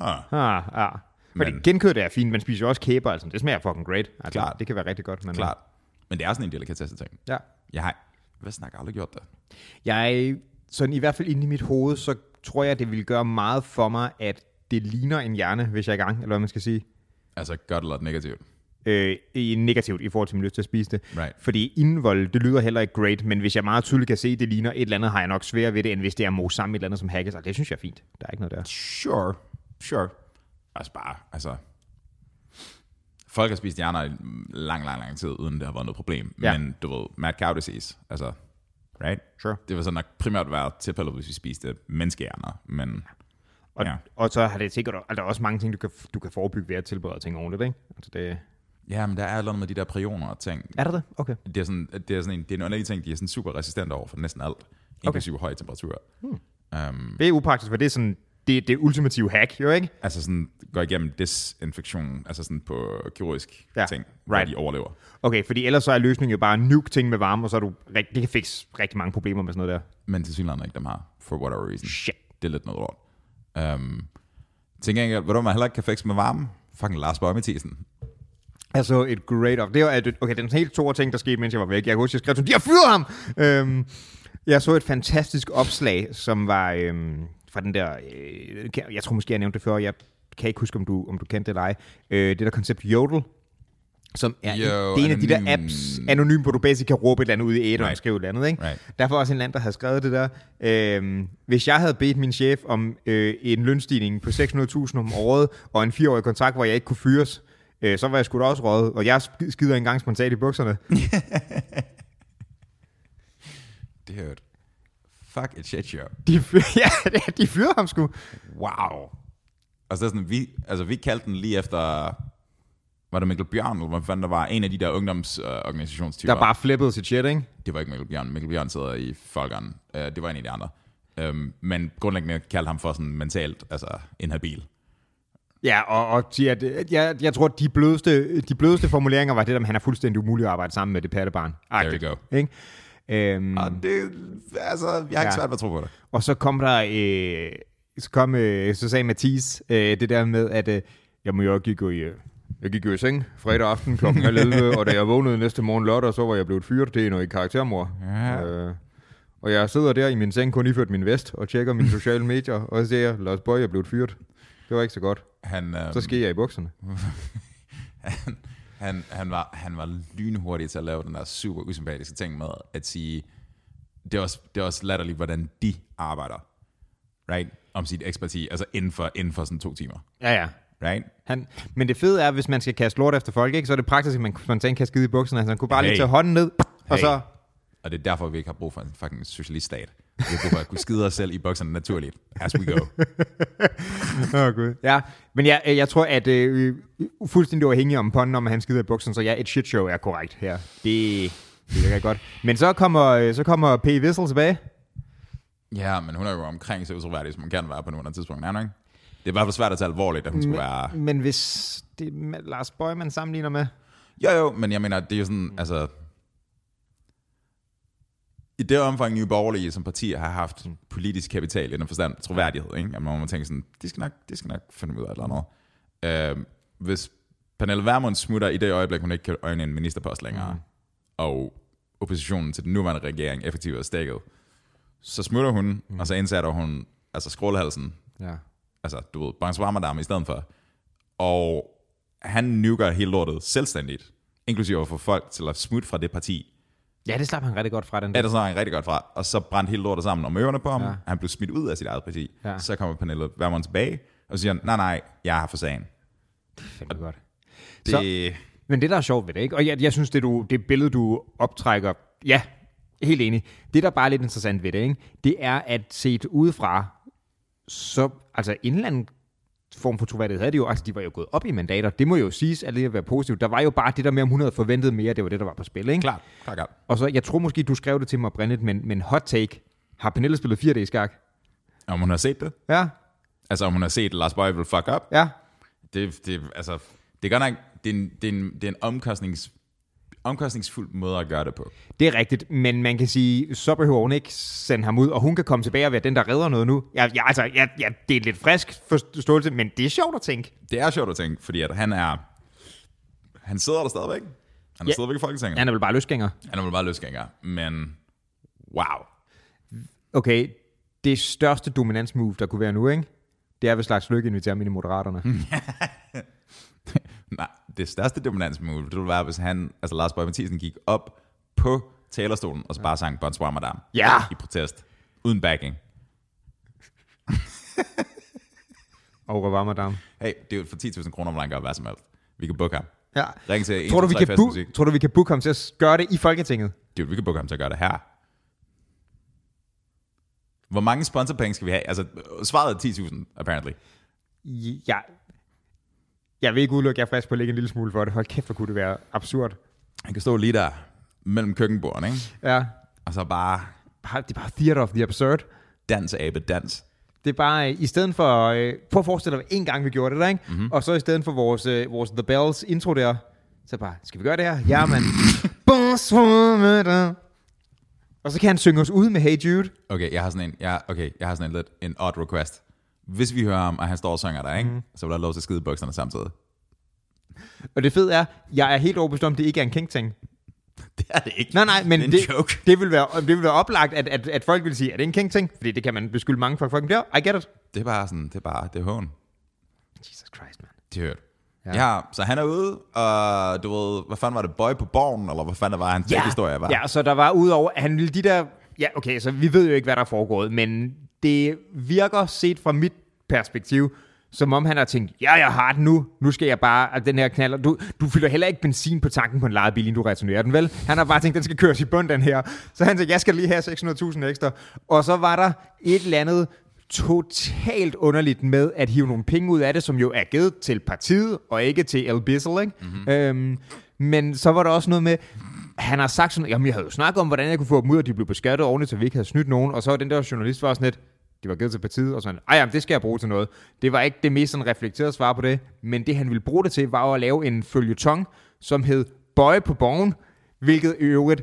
huh. Ah, ja. Fordi Men- genkød er fint, man spiser jo også kæber, altså. Det smager fucking great. Altså, Klart. Det kan være rigtig godt. Men, klart. Men det er sådan en delikatesse ting. Ja. Jeg har, hvad snakker aldrig gjort det? Jeg, sådan i hvert fald inde i mit hoved, så tror jeg, det ville gøre meget for mig, at det ligner en hjerne, hvis jeg er i gang, eller hvad man skal sige. Altså godt eller negativt? Øh, i negativt i forhold til min lyst til at spise det. Right. Fordi indvold, det lyder heller ikke great, men hvis jeg meget tydeligt kan se, at det ligner et eller andet, har jeg nok sværere ved det, end hvis det er mos sammen med et eller andet, som hackes. Og det synes jeg er fint. Der er ikke noget der. Sure. Sure. Altså bare, altså... Folk har spist hjerner i lang, lang, lang tid, uden det har været noget problem. Ja. Men du ved, mad cow disease, altså, right? Sure. Det vil så nok primært være tilfældet, hvis vi spiste menneskehjerner, men Og, Ja. ja. og så har det sikkert, altså, der er også mange ting, du kan, du kan forebygge ved at tilberede ting ordentligt, ikke? Altså det, ja, men der er noget med de der prioner og ting. er der det? Okay. Det er, sådan, det er sådan en, det er en underlig ting, de er sådan super resistente over for næsten alt, inklusive okay. høje temperaturer. Hmm. Um, Det er upraktisk, for det er sådan, det, det ultimative hack, jo ikke? altså sådan går igennem desinfektion, altså sådan på kirurgisk ja. Ting, hvor right. de overlever. Okay, fordi ellers så er løsningen jo bare nuke ting med varme, og så er du, det kan fikse rigtig mange problemer med sådan noget der. Men til synligheden ikke dem har, for whatever reason. Shit. det er lidt noget lort. Um, til gengæld, du, man heller ikke kan fixe med varme? Fucking Lars Bøge Mathisen. Altså et great off. Det var, okay, den helt store ting, der skete, mens jeg var væk. Jeg kan huske, jeg skrev, sådan, de har fyret ham! Øhm, jeg så et fantastisk opslag, som var øhm, fra den der, øh, jeg tror måske, jeg nævnte det før, jeg kan ikke huske, om du, om du kendte det eller ej. Øh, det der koncept Yodel, som er, Jo, jo, det er en af de der apps, anonym, hvor du basic kan råbe et eller andet ud i æderen og Right. skrive et eller andet. Ikke? Right. Derfor også en eller anden, der havde skrevet det der. Øhm, hvis jeg havde bedt min chef om øh, en lønstigning på 600.000 om året, og en fireårig kontrakt, hvor jeg ikke kunne fyres, øh, så var jeg sgu da også rådet, og jeg sk- skider engang spontant i bukserne. [LAUGHS] Det et fuck et shit show. De, fyr- [LAUGHS] ja, de fyrede ham sgu. Wow. Og så sådan, vi, altså vi kaldte den lige efter, var det Mikkel Bjørn, eller hvad fanden der var, en af de der ungdomsorganisationstyper. Der bare flippede sit shit, ikke? Det var ikke Mikkel Bjørn. Mikkel Bjørn sidder i Folkeren. Uh, det var en af de andre. Um, men grundlæggende kaldte ham for sådan mentalt, altså inhabil. Ja, og, og siger, at, øh, jeg, jeg tror, at de blødeste, de blødeste formuleringer var det, at han er fuldstændig umulig at arbejde sammen med det pattebarn. There you go. Ikke? Øhm, Og det, altså, jeg har ikke Ja. svært ved at tro på det. Og så kom der, øh, så, kom, øh, så sagde Mathis øh, det der med, at øh, jamen, jeg gik jo i, øh, jeg gik jo i seng fredag aften kl. 11, [LAUGHS] og da jeg vågnede næste morgen lørdag, så var jeg blevet fyret. Det er noget i karaktermor. Ja. Øh, og jeg sidder der i min seng, kun iført min vest, og tjekker mine sociale medier, og siger jeg, Lars Bøj er blevet fyret. Det var ikke så godt. Han, um, Så sker jeg i bukserne. [LAUGHS] [LAUGHS] han, han, han, var, han var lynhurtig til at lave den der super usympatiske ting med at sige, det er også, det er også latterligt, hvordan de arbejder. Right? Om sit ekspertise, altså inden for, inden for sådan to timer. Ja, ja. Right? Han, men det fede er, hvis man skal kaste lort efter folk, ikke, så er det praktisk, at man spontant kan skide i bukserne. Altså, han kunne bare Hey. lige tage hånden ned, og Hey. så... Og det er derfor, vi ikke har brug for en fucking socialiststat. Vi har brug for at kunne skide os selv i bukserne naturligt. As we go. [LAUGHS] Åh, oh, Gud. Ja, men jeg, jeg tror, at øh, fuldstændig uafhængig om ponden, om han skider i bukserne, så ja, et shit show er korrekt her. Det, det virker godt. Men så kommer, øh, så kommer P. Wissel tilbage. Ja, men hun er jo omkring så utroværdig, som man kan være på nuværende tidspunkt. Er hun ikke? Det er i hvert fald svært at tage alvorligt, at hun skulle være... Men hvis det er Lars Bøj, man sammenligner med... Jo, jo, men jeg mener, det er jo sådan, altså... I det omfang, Nye Borgerlige som partier har haft politisk kapital i den forstand troværdighed, ikke? At man må tænke sådan, de skal nok, de skal nok finde ud af et eller andet. Øh, hvis Pernille Vermund smutter i det øjeblik, hun ikke kan øjne en ministerpost længere, mm. og oppositionen til den nuværende regering effektivt er stikket, så smutter hun, mm. og så indsætter hun altså skrålhalsen, Ja. altså du ved, Brans Madame i stedet for. Og han nuker hele lortet selvstændigt, inklusive at få folk til at smutte fra det parti. Ja, det slap han rigtig godt fra den. Er det så han rigtig godt fra, og så brændte hele lortet sammen om ørerne på ham. Ja. Ja. Han blev smidt ud af sit eget parti. Ja. Ja. Så kommer Pernille Vermund tilbage, og siger nej, nej, jeg har for sagen. Fandme godt. Det, Så- Men det, der er sjovt ved det, ikke? og jeg, jeg synes, det, du, det billede, du optrækker, ja, helt enig. Det, der bare er lidt interessant ved det, ikke? det er, at set udefra, så, altså anden form for troværdighed havde de jo, altså de var jo gået op i mandater, det må jo siges, at det at være positivt. Der var jo bare det der med, om hun havde forventet mere, det var det, der var på spil, ikke? klart, klart, klart. Og så, jeg tror måske, du skrev det til mig oprindeligt, men, men hot take, har Pernille spillet 4D i skak? Om hun har set det? Ja, Altså om hun har set Lars Bøge vil fuck up? ja. Det, det, altså, det er godt nok, det er en, det er en, det er en omkostnings, omkostningsfuld måde at gøre det på. Det er rigtigt, men man kan sige, så behøver hun ikke sende ham ud, og hun kan komme tilbage og være den, der redder noget nu. Ja, ja, altså, ja, ja, det er lidt frisk forståelse, men det er sjovt at tænke. Det er sjovt at tænke, fordi at han er, han sidder der stadigvæk. Han er Ja. stadigvæk i Folketinget. Han er vel bare løsgænger. Han er vel bare løsgænger, men wow. Okay, det største dominansmove, der kunne være nu, ikke? Det er, hvis Lars Løkke inviterer i Moderaterne. [LAUGHS] [LAUGHS] Det største dominansmove, det ville være, hvis han, altså Lars Bøge Mathisen gik op på talerstolen, og så bare sang Bonsoir Madame. Ja. I protest. Uden backing. Og revoir, madame. Hey, det er jo for 10.000 kroner, hvor han gør hvad som helst. Vi kan booke ham. Ja. Ring til Tror du, vi 123 kan, Festmusik. tror du, vi kan booke ham til at gøre det i Folketinget? Dude, vi kan booke ham til at gøre det her. Hvor mange sponsorpenge skal vi have? Altså, svaret er 10.000, apparently. Ja. Jeg vil ikke udelukke, at jeg er frisk på at lægge en lille smule for det. Hold kæft, hvor kunne det være absurd. Han kan stå lige der mellem køkkenbordene, ikke? Ja. Og så bare Bare- Det er bare theater of the absurd. dans, abe, dans. Det er bare, øh, i stedet for, øh, prøv at forestille dig, en gang vi gjorde det der, ikke? Mm-hmm. Og så i stedet for vores, øh, vores The Bells intro der, så bare, skal vi gøre det her? Ja, mand. [LAUGHS] Bonsoir, madame. Og så kan han synge os ud med Hey Jude. Okay, jeg har sådan en, jeg, okay, jeg har sådan en lidt en odd request. Hvis vi hører ham, og han står og synger der, ikke? Mm. så vil have lov til at skide i bukserne samtidig. Og det fede er, jeg er helt overbevist om, at det ikke er en king-ting. [LAUGHS] Det er det ikke. Nej, nej, men det det, joke. det, vil være, det vil være oplagt, at, at, at folk vil sige, at det er en king-ting, fordi det kan man beskylde mange folk for. Ja, I get it. Det er bare sådan, det er bare, det er hån. Jesus Christ, man. Det er hørt. Ja. Ja. så han er ude, og du ved, hvad fanden var det, boy på borgen, eller hvad fanden var hans ja. historie var? Ja, så der var udover, han ville de der... Ja, okay, så vi ved jo ikke, hvad der er foregået, men det virker set fra mit perspektiv, som om han har tænkt, ja, jeg har den nu, nu skal jeg bare, at den her knaller, du, du fylder heller ikke benzin på tanken på en lejet bil, inden du returnerer den, vel? Han har bare tænkt, den skal køres i bund, den her. Så han tænkte, jeg skal lige have 600.000 ekstra. Og så var der et eller andet totalt underligt med at hive nogle penge ud af det, som jo er givet til partiet, og ikke til El Bissell, ikke? Mm-hmm. Øhm, men så var der også noget med, han har sagt sådan, jamen jeg havde jo snakket om, hvordan jeg kunne få dem ud, og de blev beskattet ordentligt, så vi ikke havde snydt nogen, og så den der journalist var sådan lidt, de var givet til partiet, og sådan, ej jamen, det skal jeg bruge til noget. Det var ikke det mest sådan reflekterede svar på det, men det han ville bruge det til, var jo at lave en følgetong, som hed Bøje på borgen, hvilket i øvrigt,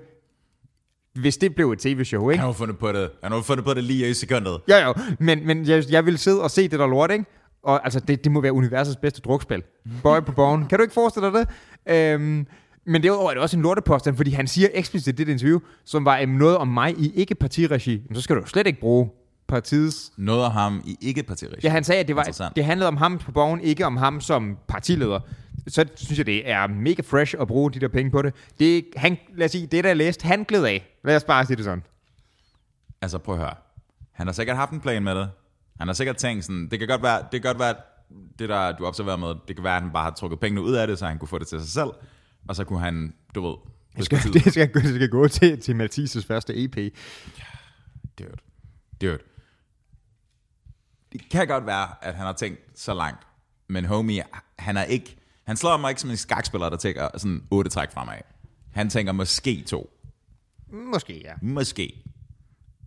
hvis det blev et tv-show, ikke? Han har fundet på det. Han har fundet på det lige i sekundet. Ja, jo, men, men jeg, jeg vil sidde og se det der lort, ikke? Og altså, det, det må være universets bedste drukspil. Boy på borgen. Kan du ikke forestille dig det? Øhm, men derudover er det også en lortepåstand, fordi han siger eksplicit i det interview, som var um, noget om mig i ikke-partiregi. Men så skal du jo slet ikke bruge partiets... Noget ham i ikke partiregi. Ja, han sagde, at det, var, det handlede om ham på borgen, ikke om ham som partileder. Så synes jeg, det er mega fresh at bruge de der penge på det. det han, lad os sige, det der jeg læste, han gled af. Lad os bare sige det sådan. Altså prøv at høre. Han har sikkert haft en plan med det. Han har sikkert tænkt sådan, det kan godt være, det kan godt være det der du observerer med, det kan være, at han bare har trukket pengene ud af det, så han kunne få det til sig selv, og så kunne han, du ved, Det skal, [LAUGHS] det skal, det skal gå til, til Mathises første EP. Dude. Dude. Det kan godt være, at han har tænkt så langt, men homie, han er ikke, han slår mig ikke som en skakspiller, der tænker sådan otte træk fremad. Han tænker måske to. Måske, ja. Måske.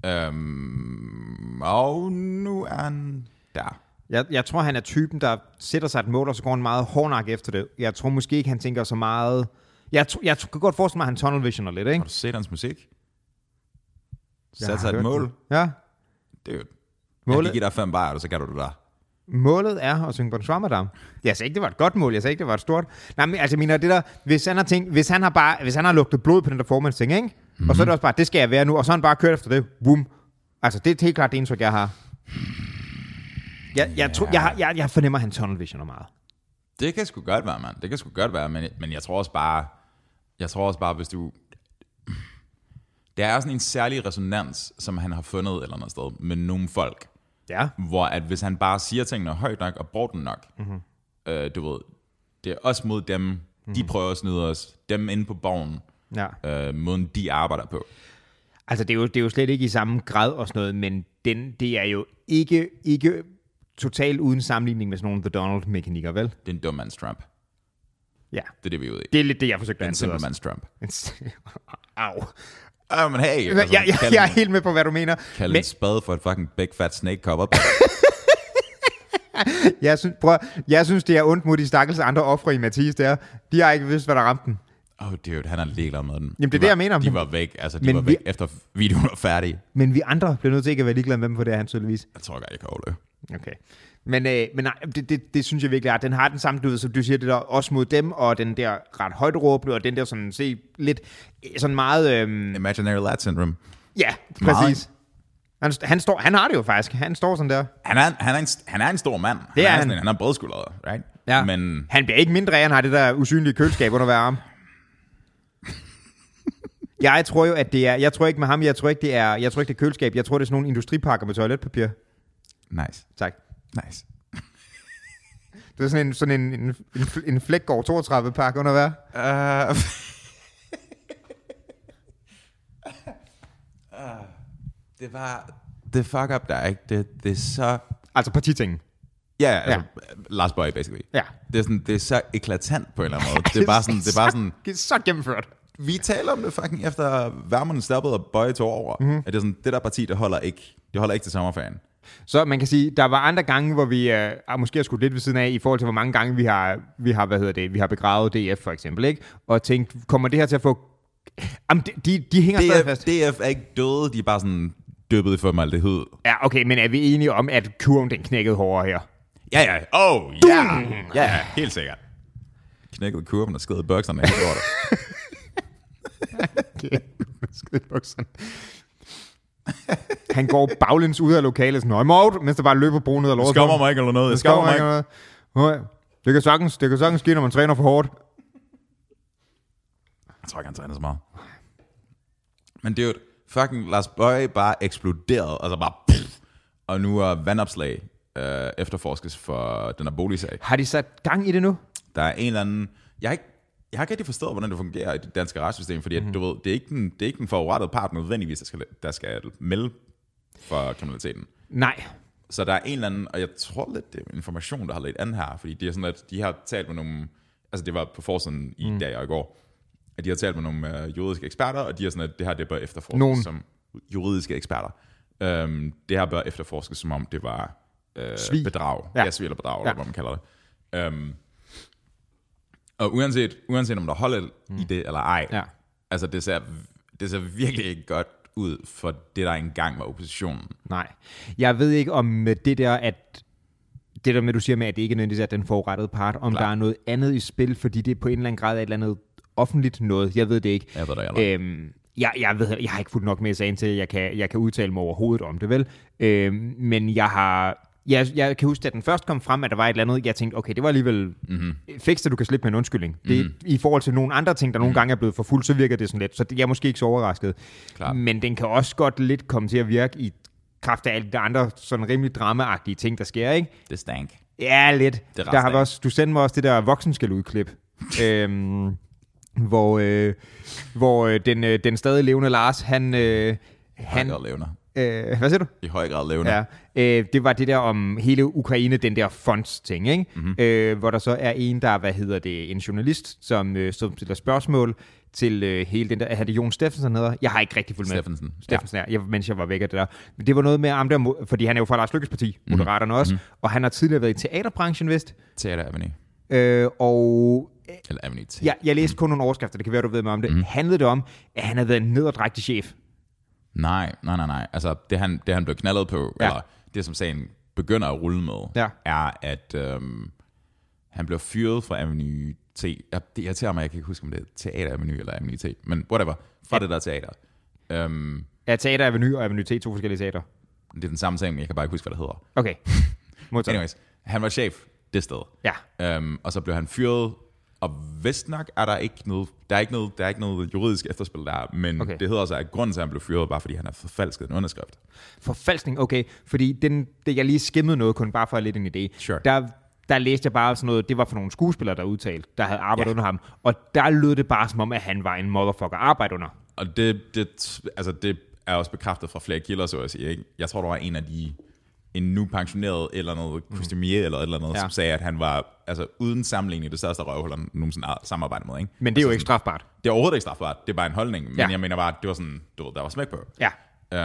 Øhm, og nu er han der. Jeg, jeg tror, han er typen, der sætter sig et mål, og så går han meget hårdnak efter det. Jeg tror måske ikke, han tænker så meget... Jeg, tr- jeg kan godt forestille mig, at han tunnel visioner lidt, ikke? Har du set hans musik? Jeg Sæt har sig et mål. det. Ja. Dude. Jeg Målet- kan give dig fem bajer, og så kan du det der. Målet er at synge Bonsoir Madame. Jeg sagde ikke, det var et godt mål. Jeg sagde ikke, det var et stort. Nej, men altså, jeg mener, det der, hvis han har tænkt, hvis han har bare, hvis han har lugtet blod på den der formandsting, ikke? Mm-hmm. Og så er det også bare, det skal jeg være nu, og så har han bare kørt efter det. Boom. Altså, det er helt klart det indtryk, jeg har. Jeg, jeg, tror, jeg, har- jeg, jeg fornemmer, at han tunnel visioner meget. Det kan sgu godt være, mand. Det kan sgu godt være, men, men jeg tror også bare, jeg tror også bare, hvis du... Der er sådan en særlig resonans, som han har fundet et eller andet sted med nogle folk, Ja. hvor at hvis han bare siger tingene højt nok og bruger den nok, mm-hmm. øh, du ved, det er os mod dem, mm-hmm. de prøver at snyde os, dem inde på borgen, Ja. øh, måden de arbejder på. Altså, det er, jo, det er jo slet ikke i samme grad og sådan noget, men den, det er jo ikke, ikke totalt uden sammenligning med sådan nogle The Donald-mekanikker, vel? Det er en dum mands Trump. Ja. Det er det, vi er ude i. Det er lidt det, jeg forsøgte at en antyde simpel også. mands Trump. [LAUGHS] Au. Ah, men hey, altså, jeg, jeg, kald, jeg er helt med på, hvad du mener. kald Men en spade for et fucking big fat snake cover. [LAUGHS] jeg synes, prøv, jeg synes, det er ondt mod de stakkels andre ofre i Mathis der. De har ikke vidst, hvad der ramte den. Oh dude, han er ligeglad med den. Jamen, det er De det, var, jeg mener. De var væk, altså de Men var vi- væk efter videoen var færdig. Men vi andre bliver nødt til ikke at være ligeglade med dem, for det er han tydeligvis. Jeg tror godt, jeg kan overleve. Okay. Men, øh, men nej, det, det, det, synes jeg virkelig er, den har den samme, du ved, som du siger, det der også mod dem, og den der ret højt råbende, og den der sådan, se, lidt, øh, sådan meget, øhm, Imaginary Lad Syndrome. ja, Meget. præcis. Han, han, står, han har det jo faktisk, han står sådan der. Han er, han, er en, han er en stor mand. Det er han. han. Sådan, en- han er bredskuldret, right? Ja. Men Han bliver ikke mindre af, han har det der usynlige køleskab under hver arm. [LAUGHS] Jeg tror jo, at det er, jeg tror ikke med ham, jeg tror ikke, det er, jeg tror ikke, det er køleskab, jeg tror, det er sådan nogle industripakker med toiletpapir. nice, Tak. Nice. [LAUGHS] Det er sådan en, sådan en, en, en, en Flækgaard 32 pakke under hver. Uh, det var... Det fuck up der, ikke? Det, det er så... Altså partitingen. Ja, yeah, altså, Last Boy, basically. Ja. Det er, sådan, det er så eklatant på en eller anden [LAUGHS] måde. det er bare sådan... Det er bare sådan Det er så gennemført. vi taler om det fucking efter Værmund stoppede og Bøje tog over. Mhm. Mm-hmm. At det er sådan, det der parti, det holder ikke. Det holder ikke til sommerferien. Så man kan sige, der var andre gange, hvor vi øh, ah, måske har skudt lidt ved siden af, i forhold til, hvor mange gange vi har, vi har, hvad hedder det, vi har begravet DF for eksempel, ikke? Og tænkt, kommer det her til at få Jamen, de, de, de hænger stadig DF, fast. DF er ikke døde, de er bare sådan dyppet i formaldehyd. Ja, okay, men er vi enige om, at kurven den knækkede hårdere her? Ja, ja. Oh, ja. Yeah. Ja, ja, helt sikkert. Knækket kurven og skrevet i bukserne. helt lortet. Skide i bukserne. [LAUGHS] Han går baglæns ud af lokalet, sådan, I'm out, mens der bare løber broen ud af lortet. Skammer mig ikke eller noget. Jeg Det skammer mig ikke. noget. Nej, Det kan sagtens, det kan sagtens ske, når man træner for hårdt. Jeg tror ikke, han træner så meget. Men det er jo fucking Lars Bøje bare eksploderet, altså bare pff, og nu er vandopslag øh, efterforskes for den her boligsag. Har de sat gang i det nu? Der er en eller anden... Jeg har ikke, jeg har ikke rigtig forstået, hvordan det fungerer i det danske retssystem, fordi mm. du ved, det, er ikke den, det er ikke den forurettede part nødvendigvis, der skal, der skal melde for kriminaliteten. Nej. Så der er en eller anden, og jeg tror lidt, det er information, der har lidt an her, fordi de, er sådan, at de har talt med nogle, altså det var på forsiden i mm. dag og i går, at de har talt med nogle øh, juridiske eksperter, og de er sådan, at det her det bør efterforskes Nogen. som juridiske eksperter. Øhm, det her bør efterforskes, som om det var øh, Svig. bedrag. Ja. Ja. svig eller bedrag. Ja. eller hvad man kalder det. Øhm, og uanset, uanset om der holder mm. i det eller ej, Ja. altså det ser, det ser virkelig ikke godt ud for det, der engang var oppositionen. Nej. Jeg ved ikke om det der, at det der med, du siger med, at det ikke nødvendigvis er den forurettede part, om Klar. der er noget andet i spil, fordi det på en eller anden grad er et eller andet offentligt noget. Jeg ved det ikke. Jeg ved det ikke. Øhm, jeg, jeg, ved, jeg har ikke fulgt nok med i sagen til, at jeg kan, jeg kan udtale mig overhovedet om det, vel? Øhm, men jeg har... Jeg, jeg kan huske, at den først kom frem, at der var et eller andet, jeg tænkte, okay, det var alligevel mm-hmm. fikst, at du kan slippe med en undskyldning. Det, Mhm. I forhold til nogle andre ting, der nogle gange er blevet for fuld, så virker det sådan lidt. Så det, jeg er måske ikke så overrasket. Klart. Men den kan også godt lidt komme til at virke i kraft af alle de andre sådan rimelig dramaagtige ting, der sker, ikke? Det stank. Ja, lidt. Det er der har også, du sendte mig også det der voksenskæld udklip, øhm, hvor, øh, hvor øh, den, øh, den stadig levende Lars, han... Øh, Han, han. Øh, hvad siger du? I høj grad levende. Ja, øh, det var det der om hele Ukraine, den der fonds-ting, ikke? Mhm. Mm-hmm. Øh, hvor der så er en, der, hvad hedder det, en journalist, som, øh, som stiller spørgsmål til øh, hele den der, er det Jon Steffensen, hedder? Jeg har ikke rigtig fulgt med. Steffensen. Steffensen, ja. jeg, mens jeg var væk af det der. Men det var noget med ham der, fordi han er jo fra Lars Lykkes parti, Mhm. Moderaterne også, mm-hmm. og han har tidligere været i teaterbranchen, vist. Teater Avenue. Øh, og Eller Avenue jeg, jeg læste kun nogle overskrifter, det kan være, du ved mig om det. Mm. Handlede det om, at han havde været en nederdrægtig chef? Nej, nej, nej, nej. Altså, det han, det han blev knaldet på, Ja. eller det som sagen begynder at rulle med, Ja. er, at øhm, han blev fyret fra Avenue T. Jeg, det irriterer mig, jeg kan ikke huske, om det er Teater Avenue eller Avenue T. Men whatever, fra Ja. det der teater. Øhm, Er Teater Avenue og Avenue T to forskellige teater? det er den samme ting, men jeg kan bare ikke huske, hvad det hedder. Okay. [LAUGHS] Anyways, han var chef det sted. Ja. Øhm, og så blev han fyret, og vist nok er der ikke noget, der er ikke noget, der er ikke noget juridisk efterspil der, men Okay. det hedder så, at grunden til, at han blev fyret, var, fordi han har forfalsket en underskrift. Forfalskning, okay. Fordi den, det, jeg lige skimmede noget, kun bare for at lidt en idé. Sure. Der, der læste jeg bare sådan noget, det var for nogle skuespillere, der udtalte, der havde arbejdet Ja. under ham. Og der lød det bare som om, at han var en motherfucker at arbejde under. Og det, det, altså det er også bekræftet fra flere kilder, så at sige. Ikke? Jeg tror, der var en af de en nu pensioneret eller noget kostumier eller et eller andet, Ja. som sagde, at han var altså, uden sammenligning det største røvhul, han nogensinde samarbejdet med. Ikke? Men det er jo altså, ikke strafbart. Det er overhovedet ikke strafbart, det er bare en holdning. Men Ja. jeg mener bare, at det var sådan, du ved, der var smæk på. Ja.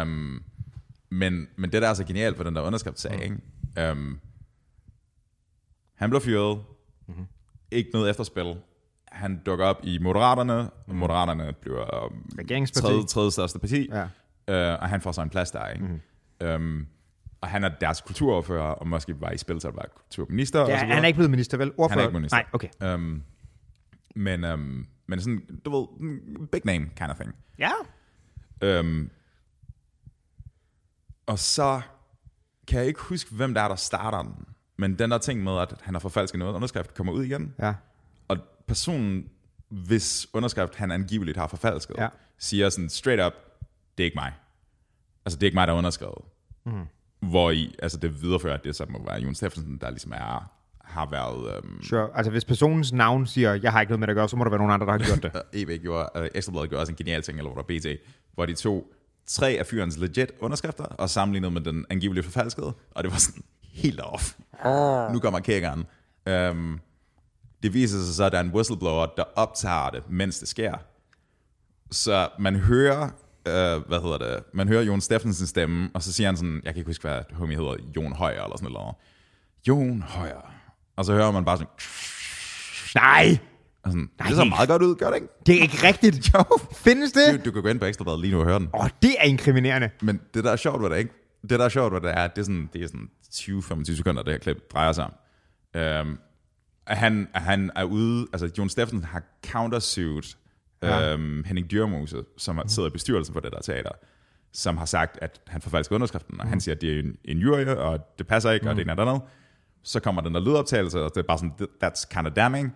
Um, men, men det, der er så genialt på den der underskriftssag, mm. ikke? Um, han blev fyret. Mm-hmm. Ikke noget efterspil. Han dukker op i Moderaterne. Mm. Moderaterne bliver um, tredje, tredje største parti. Ja. Uh, og han får så en plads der, ikke? Mm. Um, og han er deres kulturordfører, og måske var i spil at være kulturminister. og ja så videre. han er ikke blevet minister, vel? Ordfører? Han er ikke minister. Nej, okay. Um, men, um, men sådan, du ved, big name kind of thing. Ja. Øhm, og så kan jeg ikke huske, hvem der er, der starter den. Men den der ting med, at han har forfalsket noget underskrift, kommer ud igen. Ja. Og personen, hvis underskrift han angiveligt har forfalsket, Ja. siger sådan straight up, det er ikke mig. Altså, det er ikke mig, der har underskrevet. Mm. Hvor i, altså det viderefører, at det så må være Jon Steffensen, der ligesom er, har været... Øhm, Sure. Altså, hvis personens navn siger, jeg har ikke noget med det at gøre, så må der være nogen andre, der har gjort det. [LAUGHS] EB gjorde, uh, Ekstrabladet gjorde også en genial ting, eller hvor der BT, hvor de tog tre af fyrens legit underskrifter, og sammenlignede med den angiveligt forfalskede, og det var sådan helt off. Nu kommer kækkeren. Um, det viser sig så, at der er en whistleblower, der optager det, mens det sker. Så man hører, uh, hvad hedder det, man hører Jon Steffensens stemme, og så siger han sådan, jeg kan ikke huske, hvad homie hedder, Jon Højer eller sådan noget. Jon Højer. Og så hører man bare sådan, Nej! Og sådan, det ser meget godt ud, gør det ikke? Det er ikke rigtigt. Jo. Findes det? Du, du kan gå ind på Ekstrabladet lige nu og høre den. Åh, oh, det er inkriminerende. Men det, der er sjovt ved det, ikke? Det, der er sjovt ved det, er, det er sådan, det er sådan 20-25 sekunder, det her klip drejer sig om. Øhm, han, han er ude, altså Jon Steffensen har countersued Ja. øhm, Henning Dyrmose, som har siddet i bestyrelsen for det der teater, som har sagt, at han forfalsker underskriften, og han siger, at det er en, en jury, og det passer ikke, og det er noget andet. Så kommer den der lydoptagelse, og det er bare sådan, that's kind of damning.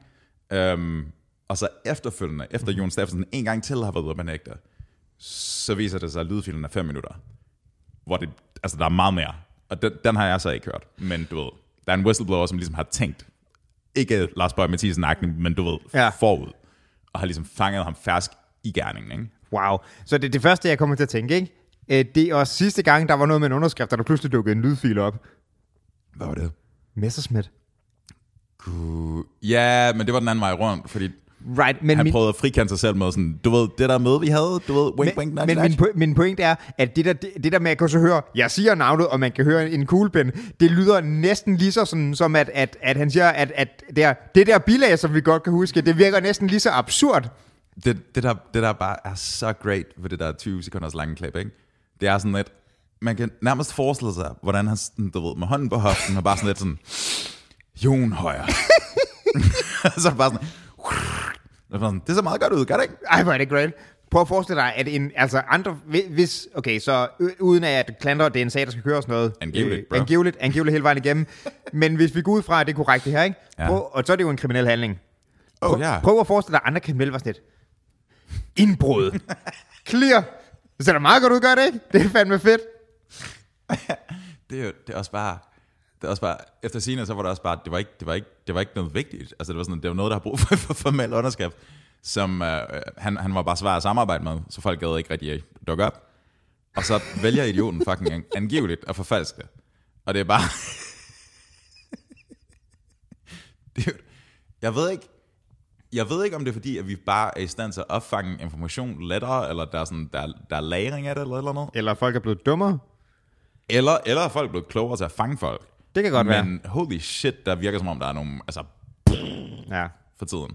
Øhm, og så efterfølgende, efter Jon Steffensen en gang til har været ude at benægte, så viser det sig, at lydfilen er 5 minutter. Hvor det, altså der er meget mere. Og den, den har jeg så ikke hørt. Men du ved, der er en whistleblower, som ligesom har tænkt, ikke Lars Bøge Mathisen men du ved, ja. forud. Og har ligesom fanget ham fersk i gerningen, ikke? Wow. Så det er det første, jeg kommer til at tænke, ikke? Øh, Det er også sidste gang, der var noget med en underskrift, der der pludselig dukkede en lydfil op. Hvad var det? Messerschmidt. Uh, ja, men det var den anden vej rundt, fordi Right, men han min, prøvede at frikende sig selv med sådan, du ved, det der møde, vi havde, du ved, wink, wink, men, nudge, men min, nudge. po- min point er, at det der, det, det der med at kunne så høre, jeg siger navnet, og man kan høre en kuglepen, det lyder næsten lige så sådan, som at, at, at han siger, at, at det, er, det der bilag, som vi godt kan huske, det virker næsten lige så absurd. det, det, der, det der bare er så great ved det der 20 sekunders lange klip, ikke? Det er sådan lidt, man kan nærmest forestille sig, hvordan han, du ved, med hånden på hoften, og bare sådan lidt sådan, Jon Højer. [LAUGHS] så bare sådan, sådan, det ser meget godt ud, gør det ikke? Ej, hvor er det great. Prøv at forestille dig, at en, altså andre, hvis, okay, så ø- uden at klandre, det er en sag, der skal køre og sådan noget. Angiveligt, bro. angiveligt, angiveligt hele vejen igennem. Men hvis vi går ud fra, at det er korrekt det her, ikke? Ja. Prøv, og så er det jo en kriminel handling. Oh, ja. Prøv at forestille dig, at andre kriminelle var sådan lidt. Indbrud. [LAUGHS] Clear. Det ser da meget godt ud, gør det ikke? Det er fandme fedt. [LAUGHS] Det er jo det er også bare, det er også bare, efter scenen, så var det også bare, det var ikke, det var ikke, det var ikke noget vigtigt. Altså det var sådan, det var noget, der har brug for, for formel underskrift, som øh, han, han var bare svær at samarbejde med, så folk gad ikke rigtig dukke op. Og så vælger idioten fucking an- angiveligt at forfalske det. Og det er bare... [LAUGHS] jo- jeg ved ikke, jeg ved ikke, om det er fordi, at vi bare er i stand til at opfange information lettere, eller der er, sådan, der, er- der er lagring af det, eller eller noget. Eller folk er blevet dummere. Eller, eller er folk blevet klogere til at fange folk. Det kan godt være. Men holy shit, der virker som om, der er nogle, altså, Ja. for tiden.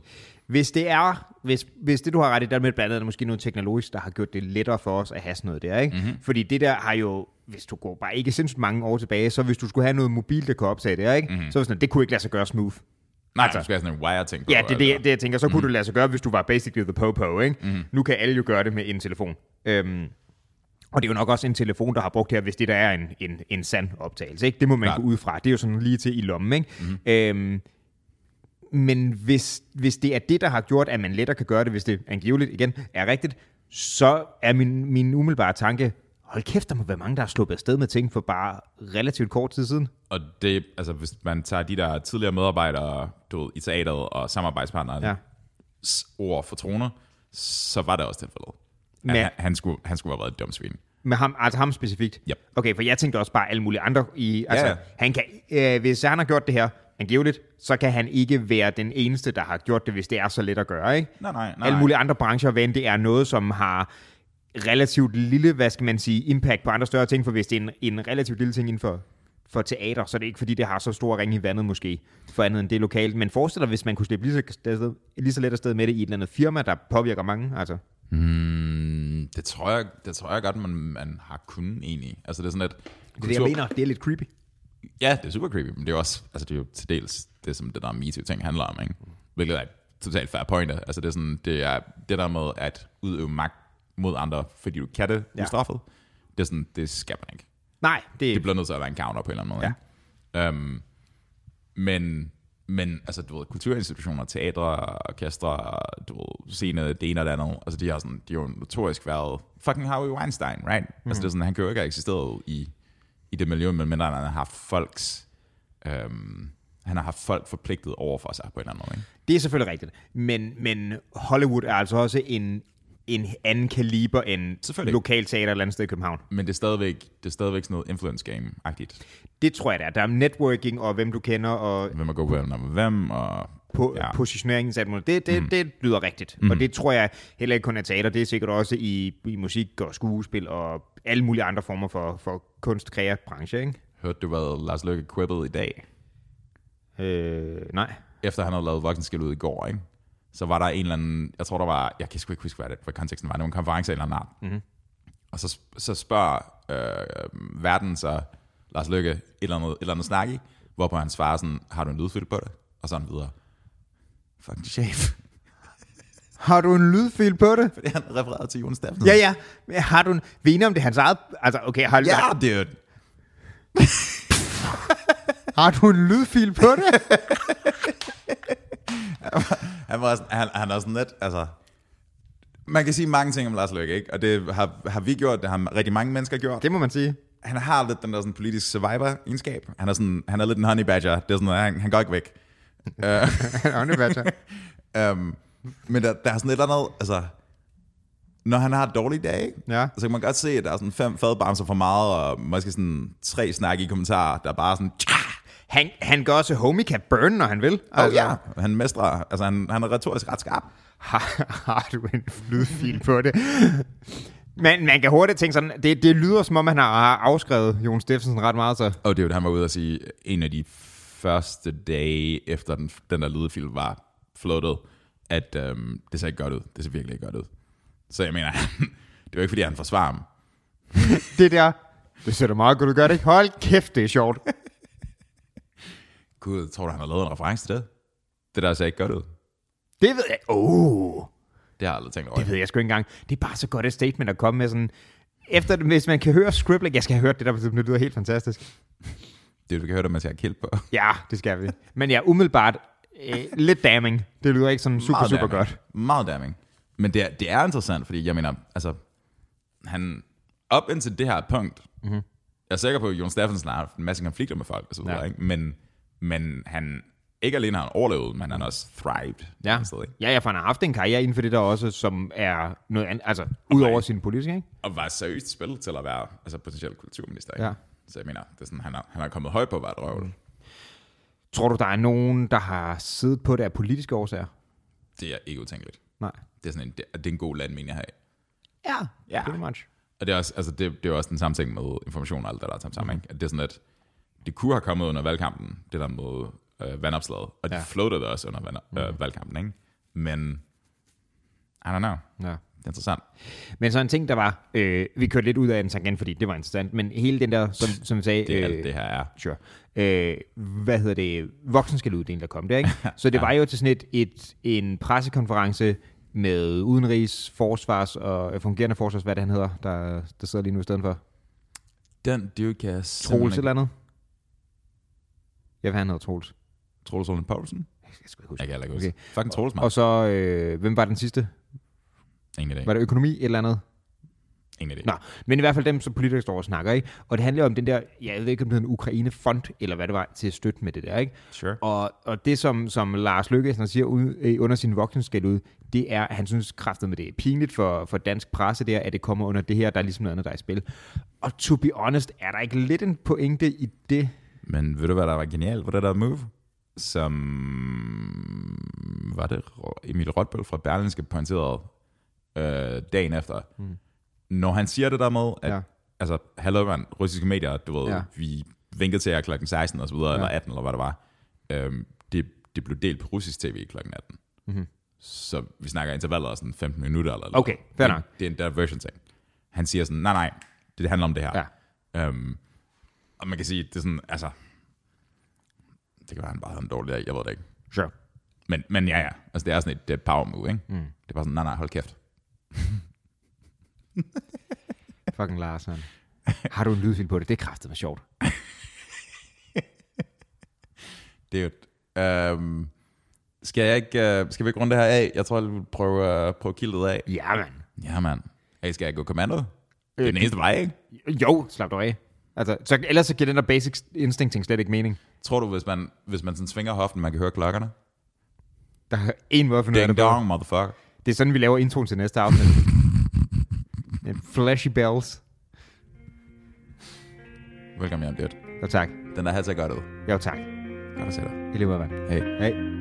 Hvis det er, hvis, hvis det du har ret i, der er med blandt andet måske noget teknologisk, der har gjort det lettere for os at have sådan noget der, ikke? Mhm. Mm-hmm. Fordi det der har jo, hvis du går bare ikke sindssygt mange år tilbage, så hvis du skulle have noget mobil, der kunne optage det, ikke? Mhm. Mm-hmm. Så var sådan, det kunne ikke lade sig gøre smooth. Nej, altså, du skal have sådan en wire-ting på. Ja, det er det, det, jeg tænker. Så kunne mm. det lade sig gøre, hvis du var basically the popo, ikke? Mm. Nu kan alle jo gøre det med en telefon. Øhm, og det er jo nok også en telefon, der har brugt her, hvis det der er en, en, en sand optagelse. Ikke? Det må man Klart. gå ud fra. Det er jo sådan lige til i lommen. Ikke? Mm. Øhm, men hvis, hvis det er det, der har gjort, at man lettere kan gøre det, hvis det angiveligt igen er rigtigt, så er min, min umiddelbare tanke, hold kæft, der må være mange, der har sluppet afsted med ting for bare relativt kort tid siden. Og det, altså, hvis man tager de der tidligere medarbejdere, du ved, i teateret og samarbejdspartnere, Ja. ord for troner, så var det også tilfældet. Men, han, han, skulle, han skulle have været et dumt svin. Med ham, altså ham specifikt? Yep. Okay, for jeg tænkte også bare alle mulige andre i... Altså, Ja, ja. han kan, øh, hvis han har gjort det her angiveligt, så kan han ikke være den eneste, der har gjort det, hvis det er så let at gøre, ikke? Nej, nej, nej. Alle mulige andre brancher, hvad det er noget, som har relativt lille, hvad skal man sige, impact på andre større ting, for hvis det er en, en relativt lille ting inden for, for teater, så er det ikke fordi, det har så stor ring i vandet måske, for andet end det lokalt. Men forestil dig, hvis man kunne slippe lige så, sted, lige så let afsted med det i et eller andet firma, der påvirker mange, altså. Mm, det, tror jeg, det tror jeg godt, man, man har kunnet egentlig. Altså det er sådan et... Det er det, jeg mener. Det er lidt creepy. Ja, det er super creepy, men det er jo også, altså det er jo til dels det, som det der MeToo-ting handler om, ikke? Hvilket er et totalt fair point. Altså det er sådan, det er det der med at udøve magt mod andre, fordi du kan det Ja. ustraffet. Det er sådan, det skal man ikke. Nej, det, Det bliver nødt til at være en counter på en eller anden måde. Ja. Um, men, men altså, du ved, kulturinstitutioner, teatre, orkestre, du ved, scene, det ene og det andet, altså de har, sådan, de har jo notorisk været fucking Harvey Weinstein, right? Mm. Altså det er sådan, han kan jo ikke have eksisteret i, i det miljø, men mindre han har haft folks, um, han har haft folk forpligtet over for sig på en eller anden måde, ikke? Det er selvfølgelig rigtigt. Men, men Hollywood er altså også en, en anden kaliber end lokalteater et eller andet sted i København. Men det er stadigvæk, det er stadigvæk sådan noget influence game-agtigt. Det tror jeg, der er. Der er networking og hvem du kender og Hvem er god hvem med hvem, og på, Ja. positioneringen. alt muligt. Det, det, mm. det lyder rigtigt. Mm. Og det tror jeg heller ikke kun er teater. Det er sikkert også i, i musik og skuespil og alle mulige andre former for, for kunst branche, ikke? hørte du, hvad Lars Løkke quibbede i dag? Øh, nej. efter han havde lavet voksenskil ud i går, ikke? Så var der en eller anden, jeg tror der var, jeg kan sgu ikke huske, hvad, det, hvad konteksten var, det var en konference eller anden art. Mm-hmm. Og så, så spørger øh, verden så Lars Løkke et eller andet, et eller andet snak i, hvorpå han svarer sådan, har du en lydfil på det? Og sådan videre. Fucking chef. Har du en lydfil på det? Fordi han refererede til Jonas Steffensen. Ja, ja. Men Har du en... Vi er enige om det er hans eget... Altså, okay, har, Ja, dude. har du en lydfil på det? [LAUGHS] Han, var sådan, han, han er sådan lidt, altså... Man kan sige mange ting om Lars Løkke, ikke? Og det har, har vi gjort, det har rigtig mange mennesker gjort. det må man sige. Han har lidt den der sådan politisk survivor-egenskab. Han er, sådan, han er lidt en honey badger. Det er sådan, han, han går ikke væk. Honey Badger. um, men der, der er sådan et eller andet, altså... Når han har dårlige dage, Ja. så kan man godt se, at der er sådan fem fadbamser for meget, og måske sådan tre snak i kommentarer, der er bare sådan... Tja! Han, han gør også Homie Can Burn, når han vil. Oh, ja. Han mestrer, altså han, han er retorisk ret skarp. Har, har du en lydfil på det? Men man kan hurtigt tænke sådan, det, det lyder som om, han har afskrevet Jon Steffensen ret meget, så Og det er jo, han var ude og sige, en af de første dage efter den, den der lydfilm var floatet, at øhm, det ser ikke godt ud. Det ser virkelig ikke godt ud. Så jeg mener, [LAUGHS] det var ikke fordi, han forsvarer ham. det der, det ser da meget godt ud, gør det ikke? Hold kæft, det er sjovt. Gud, tror du, han har lavet en reference til det? Det der ser ikke godt ud. Det ved jeg. Oh, Det har jeg aldrig tænkt over. det ved jeg sgu ikke engang. Det er bare så godt et statement at komme med sådan... Efter, hvis man kan høre Scribbling, jeg skal have hørt det der, det lyder helt fantastisk. Det du kan høre, det, man skal have kilt på. Ja, det skal vi. Men ja, umiddelbart øh, lidt damning. Det lyder ikke sådan super, Meget super damning. godt. Meget damning. Men det er, det er interessant, fordi jeg mener, altså, han, op indtil det her punkt, mm-hmm. jeg er sikker på, at Jon Steffensen har haft en masse konflikter med folk, og så videre, Ja. ikke? Men, men han, ikke alene har han overlevet, men han har også thrived. Ja. ja, ja, for han har haft en karriere inden for det der også, som er noget andet, altså ud over sin politik, ikke? Og var seriøst spillet til at være altså, potentiel kulturminister. Ikke? Ja. Så jeg mener, det er sådan, han, har, han har kommet højt på at være et røvl. Tror du, der er nogen, der har siddet på det af politiske årsager? Det er ikke utænkeligt. Nej. Det er, sådan en, det, det er en god landmine at have. Ja, Ja. pretty much. Og det er, også, altså det, det er også den samme ting med information og alt det, der er sammen. Ikke? At det er sådan, at det kunne have kommet under valgkampen, det der med øh, vandopslaget. Og de Ja. ja. floatede det også under vand, øh, valgkampen. Ikke? Men, I don't know. Ja. Det er interessant. Men så en ting, der var, øh, vi kørte lidt ud af en tangent, fordi det var interessant, men hele den der, som, som vi sagde, Det er alt det her er. Sure. Øh, hvad hedder det? Voksenskælduden, der kom der, ikke? [LAUGHS] Så det var jo til sådan et, et, en pressekonference med udenrigs, forsvars og øh, fungerende forsvars, hvad det han hedder, der, der sidder lige nu i stedet for. Den dude kan jeg Troels eller andet? Ja, hvad han hedder, Troels. Troels Olsen Poulsen? Jeg skal ikke huske. Jeg kan heller ikke Okay. huske. Fucking Troels, mand. Og så, øh, hvem var den sidste? Ingen idé. Var det økonomi, et eller andet? Ingen idé. Nå, men i hvert fald dem, som politikere står og snakker, ikke? Og det handler om den der, jeg ved ikke om det en Ukraine-fond, eller hvad det var, til at støtte med det der, ikke? Sure. Og, og det, som, som Lars Løkke han siger ud, øh, under sin voksenskæld ud, det er, han synes kraftet med det er pinligt for, for dansk presse, der, at det kommer under det her, der er ligesom noget andet, der er i spil. Og to be honest, er der ikke lidt en pointe i det? Men ved du, hvad der var genialt på det der move? Som var det Emil Rotbøl fra Berlinske pointerede øh, dagen efter. Mm. Når han siger det der med, at Ja. altså, hallo man, russiske medier, du ved, Ja. vi vinkede til jer klokken 16 og så videre, Ja. eller 18, eller hvad det var. Øhm, det, det blev delt på russisk tv klokken 18. Mhm. Så vi snakker intervaller af sådan 15 minutter eller. Okay, fair nok. Det er en diversion ting. Han siger sådan, nej nej, det handler om det her. Ja. Øhm, og man kan sige, det er sådan, altså, det kan være, han bare havde en dårlig dag, jeg ved det ikke. Sure. Men, men ja, ja, altså det er sådan et, det et power move, ikke? Mm. Det er bare sådan, nej, nej, hold kæft. [LAUGHS] Fucking Lars, han. Har du en lydfil på det? Det er kraftet med sjovt. [LAUGHS] Det er jo øhm, skal, jeg ikke, øh, skal vi ikke runde det her af? Jeg tror, jeg vil prøve, øh, prøve det af. Ja, mand. Ja, mand. Hey, skal jeg gå kommando? Det Øh, er den eneste vej, ikke? Jo, slap dig af. Altså, så, ellers så giver den der basic instinct slet ikke mening. Tror du, hvis man, hvis man sådan svinger hoften, man kan høre klokkerne? Der er en måde at finde ud af det dong, motherfucker. Det er sådan, vi laver introen til næste afsnit. [LAUGHS] Flashy bells. Velkommen hjem, det. Jo tak. Den der hat ser godt ud. Jo tak. Godt at se dig. I lige måde, mand. Hey. Hej.